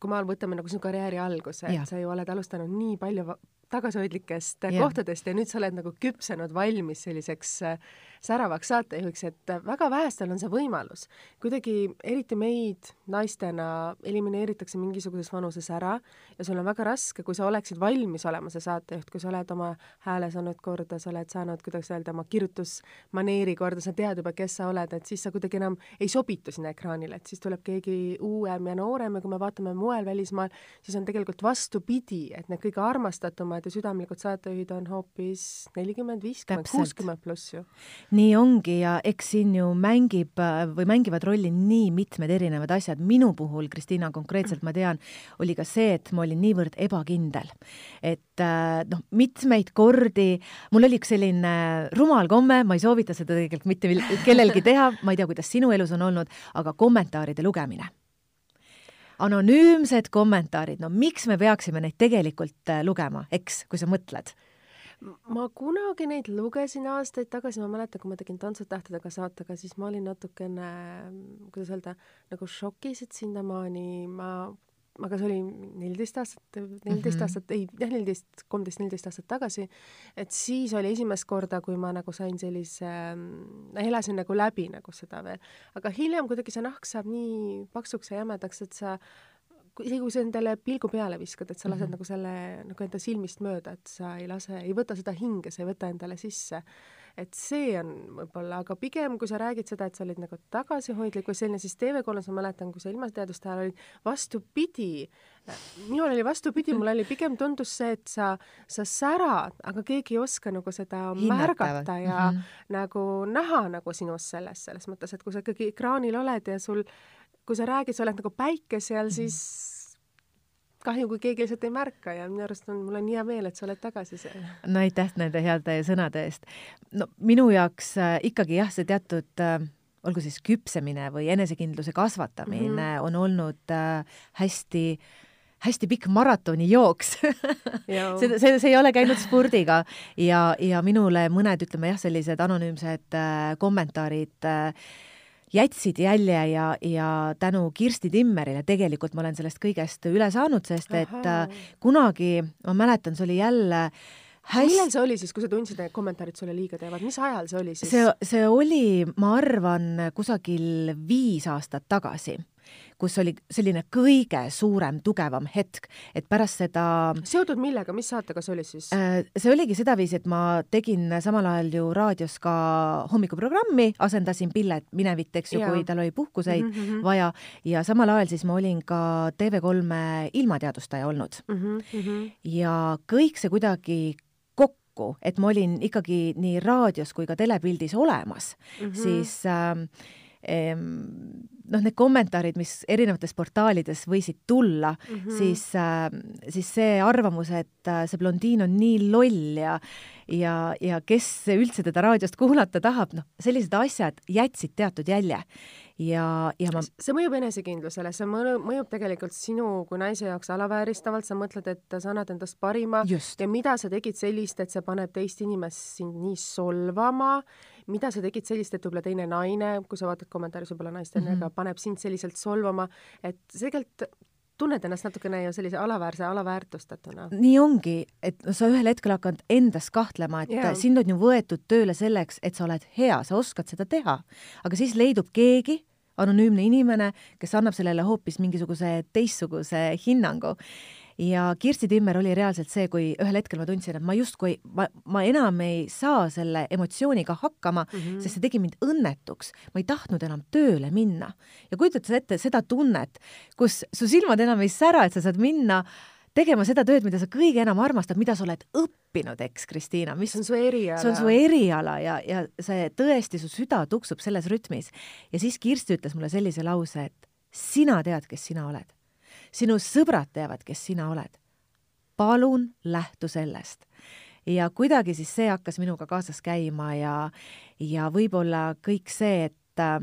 kui me võtame nagu sinu karjääri alguse, et sa ju oled alustanud nii palju tagasihoidlikest ja. kohtadest ja nüüd sa oled nagu küpsenud valmis selliseks äh, säravaks saatejuhiks, et väga vähestel on see võimalus. kuidagi eriti meid naistena elimineeritakse mingisuguses vanuses ära ja sul on väga raske, kui sa oleksid valmis olema see saatejuht, kui sa oled oma hääle saanud korda, sa oled saanud, kuidas öelda, oma kirjutusmaneeri korda, sa tead juba, kes sa oled, et siis sa kuidagi enam ei sobitu sinna ekraanile, et siis tuleb keegi uuem ja noorem ja kui me vaatame moel välismaal, siis on tegelikult vastupidi, et need kõige armastatumad ja südamlikud saatejuhid on hoopis nelikümmend, viiskümmend, kuuskümmend pluss ju. Nii ongi ja eks siin ju mängib või mängivad rolli nii mitmed erinevad asjad. minu puhul, Kristiina, konkreetselt ma tean, oli ka see, et ma olin niivõrd ebakindel, et äh, noh, mitmeid kordi mul oli üks selline rumal komme, ma ei soovita seda tegelikult mitte kellelgi teha, ma ei tea, kuidas sinu elus on olnud, aga kommentaaride lugemine anonüümsed kommentaarid, no miks me peaksime neid tegelikult äh, lugema, eks, kui sa mõtled? Ma kunagi neid lugesin aastaid tagasi, ma mäletan, kui ma tegin Tantsutähtedega saatega, siis ma olin natukene, kuidas öelda, nagu šokis, et sinnamaani ma aga see oli neliteist aastat, neliteist mm -hmm. aastat, ei, jah, neliteist, kolmteist, neliteist aastat tagasi, et siis oli esimest korda, kui ma nagu sain sellise äh,, elasin nagu läbi nagu seda veel. aga hiljem kuidagi see nahk saab nii paksuks ja jämedaks, et sa isegi kui sa endale pilgu peale viskad, et sa lased mm -hmm. nagu selle nagu enda silmist mööda, et sa ei lase, ei võta seda hinge, sa ei võta endale sisse et see on võib-olla, aga pigem kui sa räägid seda, et sa olid nagu tagasihoidlik või selline, siis TV3-s ma mäletan, kui sa ilmateaduste ajal olid, vastupidi, minul oli vastupidi, mul oli pigem tundus see, et sa, sa särad, aga keegi ei oska nagu seda Hinnata, märgata ja mm -hmm. nagu näha nagu sinust selles, selles mõttes, et kui sa ikkagi ekraanil oled ja sul, kui sa räägid, sa oled nagu päike seal, mhm. siis kahju, kui keegi lihtsalt ei märka ja minu arust on, mul on hea meel, et sa oled tagasi seal. no aitäh nende heade sõnade eest. no minu jaoks äh, ikkagi jah, see teatud äh, olgu siis küpsemine või enesekindluse kasvatamine mm -hmm. on olnud äh, hästi hästi pikk maratonijooks see, see, see ei ole käinud spordiga ja, ja minule mõned, ütleme jah, sellised anonüümsed äh, kommentaarid äh, jätsid jälje ja, ja tänu Kirsti Timmerile tegelikult ma olen sellest kõigest üle saanud, sest et Aha. Äh, kunagi, ma mäletan, see oli jälle hästi millal see oli siis, kui sa tundsid, et kommentaarid sulle liiga teevad, mis ajal see oli siis? see, see oli, ma arvan, kusagil viis aastat tagasi kus oli selline kõige suurem, tugevam hetk, et pärast seda seotud millega, mis saatega see oli siis? Äh, see oligi sedaviisi, et ma tegin samal ajal ju raadios ka hommikuprogrammi, asendasin Pillet Minevit, eks ju, kui tal oli puhkuseid mm -hmm. vaja ja samal ajal siis ma olin ka TV3 ilmateadustaja olnud mm. -hmm. ja kõik see kuidagi kokku, et ma olin ikkagi nii raadios kui ka telepildis olemas mm, -hmm. siis äh, noh, need kommentaarid, mis erinevates portaalides võisid tulla mm, -hmm. siis, äh, siis see arvamus, et äh, see blondiin on nii loll ja ja, ja kes üldse teda raadiost kuulata tahab, noh, sellised asjad jätsid teatud jälje. ja, ja ma see mõjub enesekindlusele, see mõjub, mõjub tegelikult sinu kui naise jaoks alavääristavalt, sa mõtled, et sa annad endast parima Just. ja mida sa tegid sellist, et see paneb teist inimest sind nii solvama mida sa tegid sellist, et võib-olla teine naine, kui sa vaatad kommentaaris võib-olla naistena mm, -hmm. paneb sind selliselt solvama, et see tegelikult tunned ennast natukene ju sellise alaväärse, alaväärtustatuna. nii ongi, et sa ühel hetkel hakkad endas kahtlema, et yeah. sind on ju võetud tööle selleks, et sa oled hea, sa oskad seda teha. aga siis leidub keegi, anonüümne inimene, kes annab sellele hoopis mingisuguse teistsuguse hinnangu ja Kirsti Timmer oli reaalselt see, kui ühel hetkel ma tundsin, et ma justkui, ma, ma enam ei saa selle emotsiooniga hakkama mm, -hmm. sest see tegi mind õnnetuks. ma ei tahtnud enam tööle minna. ja kujutad sa ette seda tunnet, kus su silmad enam ei sära, et sa saad minna tegema seda tööd, mida sa kõige enam armastad, mida sa oled õppinud, eks, Kristiina, mis see on su eriala. see on su eriala ja, ja see tõesti, su süda tuksub selles rütmis. ja siis Kirsti ütles mulle sellise lause, et sina tead, kes sina oled sinu sõbrad teavad, kes sina oled. palun lähtu sellest. ja kuidagi siis see hakkas minuga kaasas käima ja, ja võib-olla kõik see, et äh,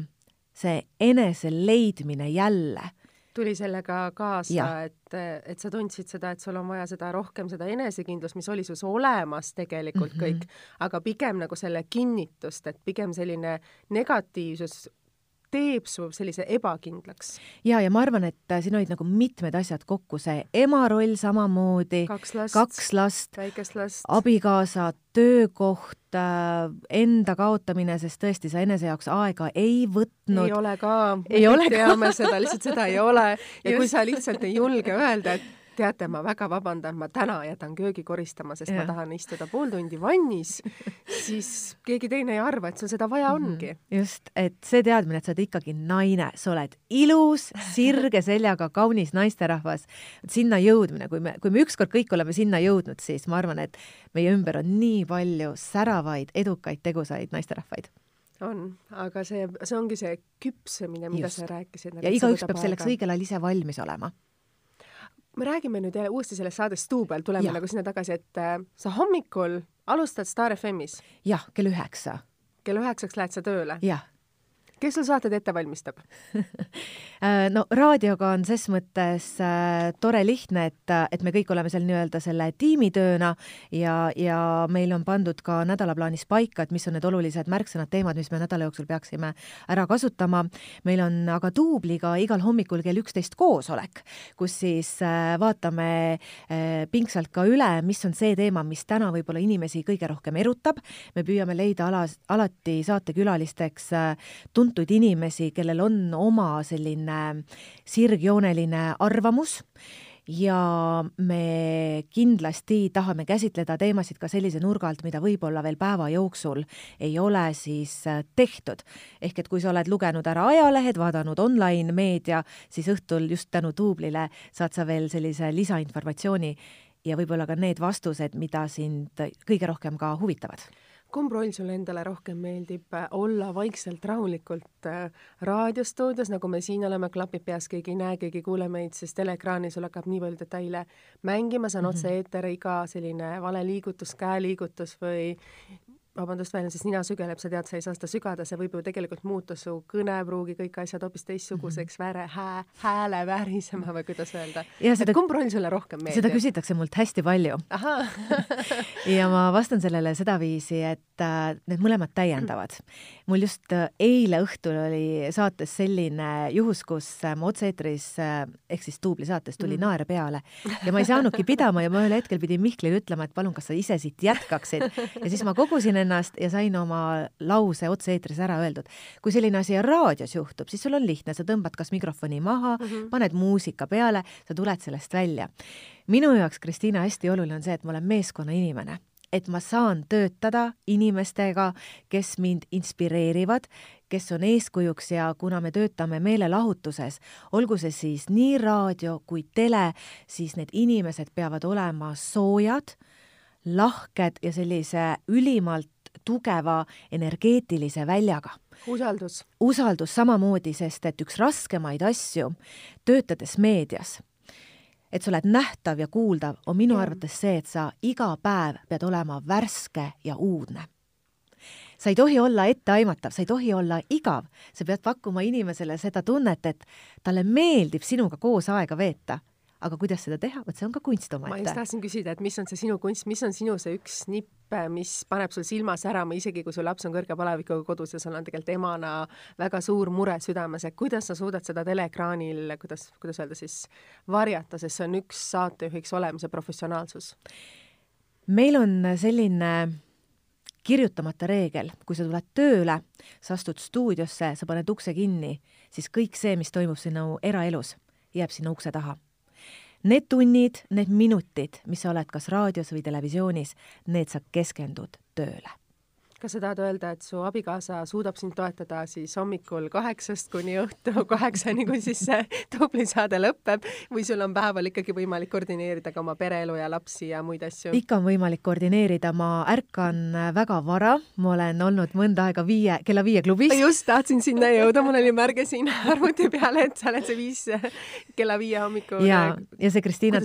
see eneseleidmine jälle tuli sellega kaasa, et, et sa tundsid seda, et sul on vaja seda rohkem, seda enesekindlust, mis oli sus olemas tegelikult mm -hmm. kõik, aga pigem nagu selle kinnitust, et pigem selline negatiivsus teeb su sellise ebakindlaks. ja, ja ma arvan, et äh, siin olid nagu mitmed asjad kokku, see ema roll samamoodi, kaks last, kaks last, väikest last, abikaasa, töökoht, enda kaotamine, sest tõesti sa enese jaoks aega ei võtnud. ei ole ka, ka. teame seda, lihtsalt seda ei ole ja Just. kui sa lihtsalt ei julge öelda, et teate, ma väga vabandan, ma täna jätan köögi koristama, sest ja. ma tahan istuda pool tundi vannis, siis keegi teine ei arva, et sul seda vaja mhm. ongi. just, et see teadmine, et sa oled ikkagi naine, sa oled ilus, sirge seljaga, kaunis naisterahvas, sinna jõudmine, kui me, kui me ükskord kõik oleme sinna jõudnud, siis ma arvan, et meie ümber on nii palju säravaid, edukaid, tegusaid naisterahvaid on, aga see, see ongi see küpsemine, mida Just. sa rääkisid. ja igaüks peab selleks õigel ajal ise valmis olema me räägime nüüd jälle uuesti sellest saadest Duubel, tuleme ja. nagu sinna tagasi, et äh, sa hommikul alustad Star FM-is. jah, kell üheksa. kell üheksaks lähed sa tööle? jah kes sul saated ette valmistab äh, no raadioga on ses mõttes äh, tore lihtne, et, et me kõik oleme seal nii-öelda selle tiimitööna ja, ja meil on pandud ka nädalaplaanis paika, et mis on need olulised märksõnad, teemad, mis me nädala jooksul peaksime ära kasutama. meil on aga duubliga igal hommikul kell üksteist koosolek, kus siis äh, vaatame pingsalt ka üle, mis on see teema, mis täna võib-olla inimesi kõige rohkem erutab. me püüame leida ala, alati saatekülalisteks tuntud tuntud inimesi, kellel on oma selline sirgjooneline arvamus ja me kindlasti tahame käsitleda teemasid ka sellise nurga alt, mida võib-olla veel päeva jooksul ei ole siis äh, tehtud. ehk et kui sa oled lugenud ära ajalehed, vaadanud online meedia, siis õhtul just tänu duublile saad sa veel sellise lisainformatsiooni ja võib-olla ka need vastused, mida sind kõige rohkem ka huvitavad kumb roll sulle endale rohkem meeldib, äh, olla vaikselt rahulikult äh, raadiostuudios, nagu me siin oleme, klapid peas, keegi ei näe, keegi ei kuule meid, sest teleekraanil sul hakkab nii palju detaile mängima, see on mm -hmm. otse-eeter, iga selline vale liigutus, käeliigutus või vabandust välja, sest nina sügeleb, sa tead, sa ei saa seda sügada, see võib ju tegelikult muuta su kõnepruugi, kõik asjad hoopis teistsuguseks -hmm. vääre, hää, hääle väärisema või kuidas öelda. et kumb roll sulle rohkem meeldib? seda küsitakse mult hästi palju. ja ma vastan sellele sedaviisi, et äh, need mõlemad täiendavad. mul just äh, eile õhtul oli saates selline juhus, kus äh, ma otse-eetris äh, ehk siis duubli saates tuli mm naer peale ja ma ei saanudki pidama ja ma ühel hetkel pidin Mihklile ütlema, et palun, kas sa ise siit jätkaksid ja siis ma kogusin ennast ja sain oma lause otse-eetris ära öeldud. kui selline asi raadios juhtub, siis sul on lihtne, sa tõmbad kas mikrofoni maha mm, -hmm. paned muusika peale, sa tuled sellest välja. minu jaoks, Kristiina, hästi oluline on see, et ma olen meeskonnainimene et ma saan töötada inimestega, kes mind inspireerivad, kes on eeskujuks ja kuna me töötame meelelahutuses, olgu see siis nii raadio kui tele, siis need inimesed peavad olema soojad lahked ja sellise ülimalt tugeva energeetilise väljaga. usaldus. usaldus samamoodi, sest et üks raskemaid asju töötades meedias, et sa oled nähtav ja kuuldav, on minu ja. arvates see, et sa iga päev pead olema värske ja uudne sa ei tohi olla etteaimatav, sa ei tohi olla igav, sa pead pakkuma inimesele seda tunnet, et talle meeldib sinuga koos aega veeta aga kuidas seda teha, vot see on ka kunst omaette. ma just tahtsin küsida, et mis on see sinu kunst, mis on sinu see üks nipp, mis paneb sul silma särama, isegi kui su laps on kõrge palavikuga kodus ja sul on tegelikult emana väga suur mure südames, et kuidas sa suudad seda teleekraanil, kuidas, kuidas öelda siis, varjata, sest see on üks saatejuhiks olemise professionaalsus? meil on selline kirjutamata reegel, kui sa tuled tööle, sa astud stuudiosse, sa paned ukse kinni, siis kõik see, mis toimub sinu eraelus, jääb sinna ukse taha Need tunnid, need minutid, mis sa oled kas raadios või televisioonis, need sa keskendud tööle kas sa tahad öelda, et su abikaasa suudab sind toetada siis hommikul kaheksast kuni õhtu kaheksani, kui siis see tubli saade lõpeb või sul on päeval ikkagi võimalik koordineerida ka oma pereelu ja lapsi ja muid asju? ikka on võimalik koordineerida, ma ärkan väga vara, ma olen olnud mõnda aega viie, kella viie klubis. just, tahtsin sinna jõuda, mul oli märge siin arvuti peal, et sa oled see viis kella viie hommikul. ja, ja see Kristiina,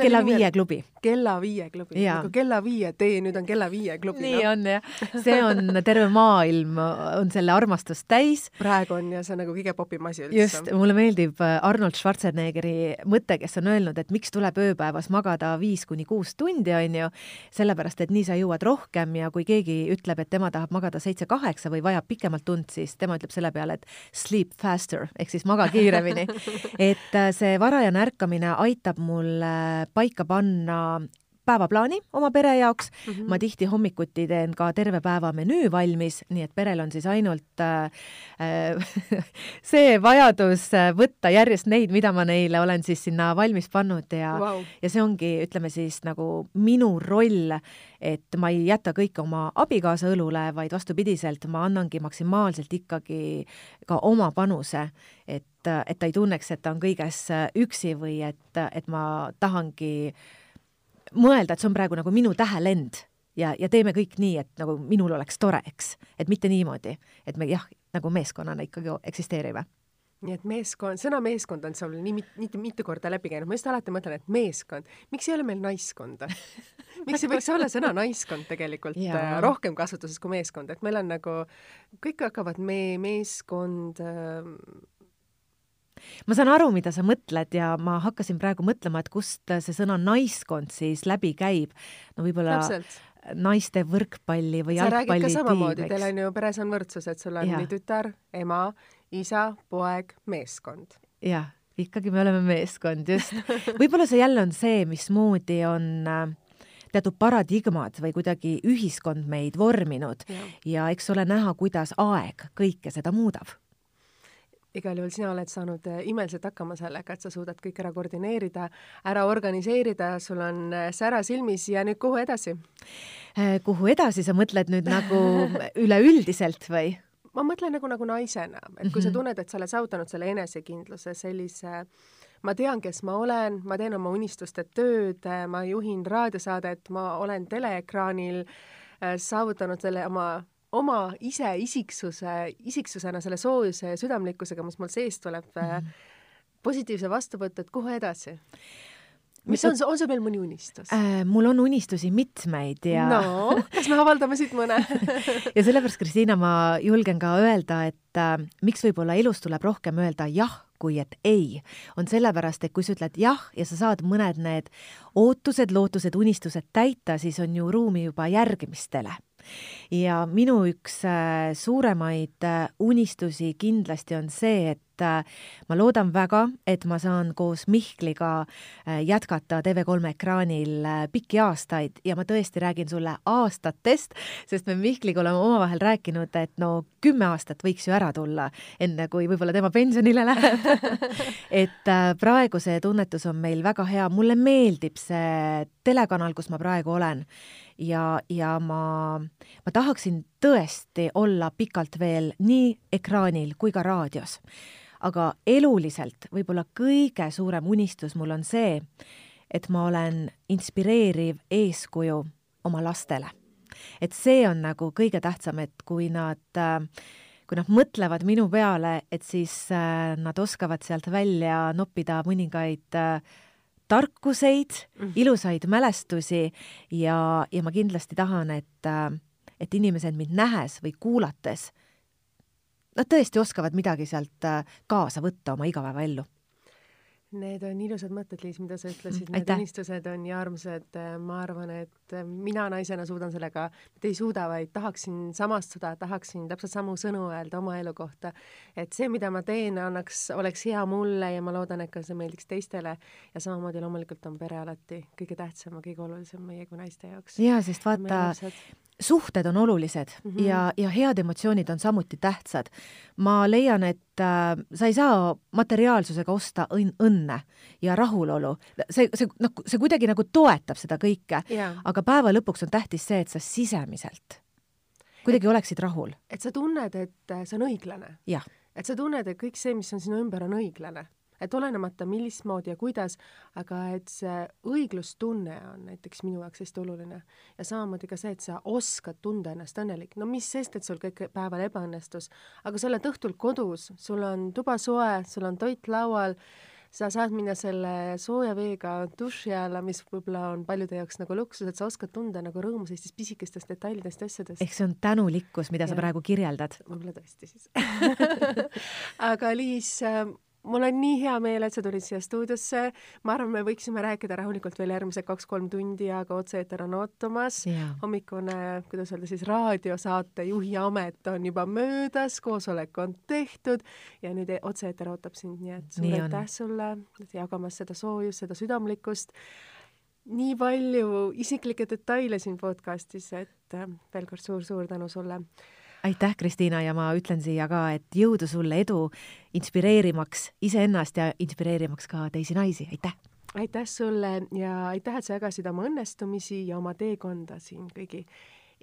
kella viie klubi. kella viie klubi, nagu kella viie tee, nüüd on kella viie klubi. nii no. on jah, see see on terve maailm on selle armastust täis. praegu on ja see on nagu kõige popim asi üldse. just, mulle meeldib äh, Arnold Schwarzeneggeri mõte, kes on öelnud, et miks tuleb ööpäevas magada viis kuni kuus tundi, on ju, sellepärast et nii sa jõuad rohkem ja kui keegi ütleb, et tema tahab magada seitse-kaheksa või vajab pikemalt und, siis tema ütleb selle peale, et sleep faster ehk siis maga kiiremini et äh, see varajane ärkamine aitab mul paika panna päevaplaani oma pere jaoks mm. -hmm. ma tihti hommikuti teen ka terve päeva menüü valmis, nii et perel on siis ainult äh, see vajadus äh, võtta järjest neid, mida ma neile olen siis sinna valmis pannud ja wow., ja see ongi, ütleme siis nagu minu roll, et ma ei jäta kõike oma abikaasa õlule, vaid vastupidiselt, ma annangi maksimaalselt ikkagi ka oma panuse, et, et ta ei tunneks, et ta on kõiges üksi või et, et ma tahangi äh, mõelda, et see on praegu nagu minu tähelend ja, ja teeme kõik nii, et nagu minul oleks tore, eks. et mitte niimoodi, et me jah, nagu meeskonnana ikkagi eksisteerime nii et meeskond, sõna meeskond on sul nii mit, mitu, mitu korda läbi käinud, ma just alati mõtlen, et meeskond, miks ei ole meil naiskonda? Miks ei võiks olla sõna naiskond tegelikult ja. Äh, rohkem kasutuses kui meeskond, et meil on nagu, kõik hakkavad me, meeskond äh, ma saan aru, mida sa mõtled ja ma hakkasin praegu mõtlema, et kust see sõna naiskond siis läbi käib. no võib-olla naiste võrkpalli või sa jalgpalli tiim, samamoodi, teil on ju peres on võrdsus, et sul on ja. nii tütar, ema, isa, poeg, meeskond. jah, ikkagi me oleme meeskond, just. võib-olla see jälle on see, mismoodi on äh, teatud paradigmad või kuidagi ühiskond meid vorminud ja, ja eks ole näha, kuidas aeg kõike seda muudab igal juhul sina oled saanud äh, imeliselt hakkama sellega, et sa suudad kõik ära koordineerida, ära organiseerida, sul on äh, sära silmis ja nüüd kuhu edasi? Äh, kuhu edasi, sa mõtled nüüd nagu üleüldiselt või? ma mõtlen nagu, nagu naisena, et kui sa mhm. tunned, et sa oled saavutanud selle enesekindluse, sellise ma tean, kes ma olen, ma teen oma unistuste tööd, ma juhin raadiosaadet, ma olen teleekraanil saavutanud selle oma oma ise isiksuse, isiksusena selle soojuse ja südamlikkusega, mis mul seest tuleb mm, -hmm. positiivse vastuvõtu, et kuhu edasi? mis on, on sul veel mõni unistus äh,? mul on unistusi mitmeid ja no, kas me avaldame siit mõne ja sellepärast, Kristiina, ma julgen ka öelda, et äh, miks võib-olla elus tuleb rohkem öelda jah, kui et ei, on sellepärast, et kui sa ütled jah ja sa saad mõned need ootused, lootused, unistused täita, siis on ju ruumi juba järgmistele ja minu üks äh, suuremaid äh, unistusi kindlasti on see, et äh, ma loodan väga, et ma saan koos Mihkliga jätkata TV3 ekraanil pikki aastaid ja ma tõesti räägin sulle aastatest, sest me Mihkliga oleme omavahel rääkinud, et no kümme aastat võiks ju ära tulla, enne kui võib-olla tema pensionile läheb. Et praegu see tunnetus on meil väga hea, mulle meeldib see telekanal, kus ma praegu olen ja, ja ma, ma tahaksin tõesti olla pikalt veel nii ekraanil kui ka raadios. aga eluliselt võib-olla kõige suurem unistus mul on see, et ma olen inspireeriv eeskuju oma lastele. et see on nagu kõige tähtsam, et kui nad kui nad mõtlevad minu peale, et siis äh, nad oskavad sealt välja noppida mõningaid äh, tarkuseid mm, ilusaid mälestusi ja, ja ma kindlasti tahan, et, et inimesed mind nähes või kuulates, nad tõesti oskavad midagi sealt kaasa võtta oma igapäevaellu Need on ilusad mõtted, Liis, mida sa ütlesid, need Aitäh. unistused on nii armsad, ma arvan, et mina naisena suudan sellega, mitte ei suuda, vaid tahaksin samastuda, tahaksin täpselt samu sõnu öelda oma elu kohta. et see, mida ma teen, annaks, oleks hea mulle ja ma loodan, et ka see meeldiks teistele ja samamoodi loomulikult on pere alati kõige tähtsam ja kõige olulisem meie kui naiste jaoks. jaa, sest vaata, suhted on olulised mm -hmm. ja, ja head emotsioonid on samuti tähtsad. ma leian, et äh, sa ei saa materiaalsusega osta õn õnne ja rahulolu. see, see, noh, see kuidagi nagu toetab seda kõike yeah., aga päeva lõpuks on tähtis see, et sa sisemiselt kuidagi et, oleksid rahul. et sa tunned, et see on õiglane. et sa tunned, et kõik see, mis on sinu ümber, on õiglane et olenemata millismoodi ja kuidas, aga et see õiglustunne on näiteks minu jaoks hästi oluline. ja samamoodi ka see, et sa oskad tunda ennast õnnelik, no mis sest, et sul kõik päeval ebaõnnestus, aga sa oled õhtul kodus, sul on tuba soe, sul on toit laual, sa saad minna selle sooja veega duši alla, mis võib-olla on paljude jaoks nagu luksus, et sa oskad tunda nagu rõõmu sellistest pisikestest detailidest ja asjadest. ehk see on tänulikkus, mida ja. sa praegu kirjeldad. võib-olla tõesti siis aga Liis äh, mul on nii hea meel, et sa tulid siia stuudiosse. ma arvan, me võiksime rääkida rahulikult veel järgmised kaks-kolm tundi, aga otse-eeter on ootamas. hommikune, kuidas öelda siis, raadiosaate juhi amet on juba möödas, koosolek on tehtud ja nüüd e-, otse-eeter ootab sind, nii et suur aitäh sulle jagamas seda soojust, seda südamlikkust. nii palju isiklikke detaile siin podcastis, et äh, veel kord suur-suur tänu sulle aitäh, Kristiina, ja ma ütlen siia ka, et jõudu sulle, edu inspireerimaks iseennast ja inspireerimaks ka teisi naisi, aitäh! aitäh sulle ja aitäh, et sa jagasid oma õnnestumisi ja oma teekonda siin kõigi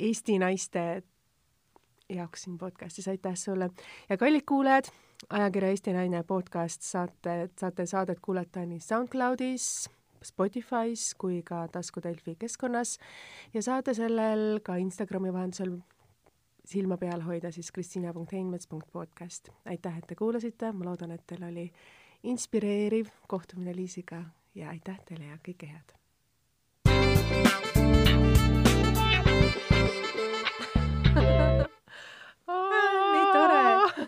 Eesti naiste jaoks siin podcastis, aitäh sulle! ja kallid kuulajad, ajakirja Eesti Naine podcast saate, saate saadet kuulata nii SoundCloudis, Spotify's kui ka Tasku Delfi keskkonnas ja saate sellel ka Instagrami vahendusel silma peal hoida siis kristina.heinmets.podcast. aitäh, et te kuulasite, ma loodan, et teil oli inspireeriv kohtumine Liisiga ja aitäh teile ja kõike head! nii tore,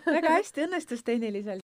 väga hästi õnnestus tehniliselt.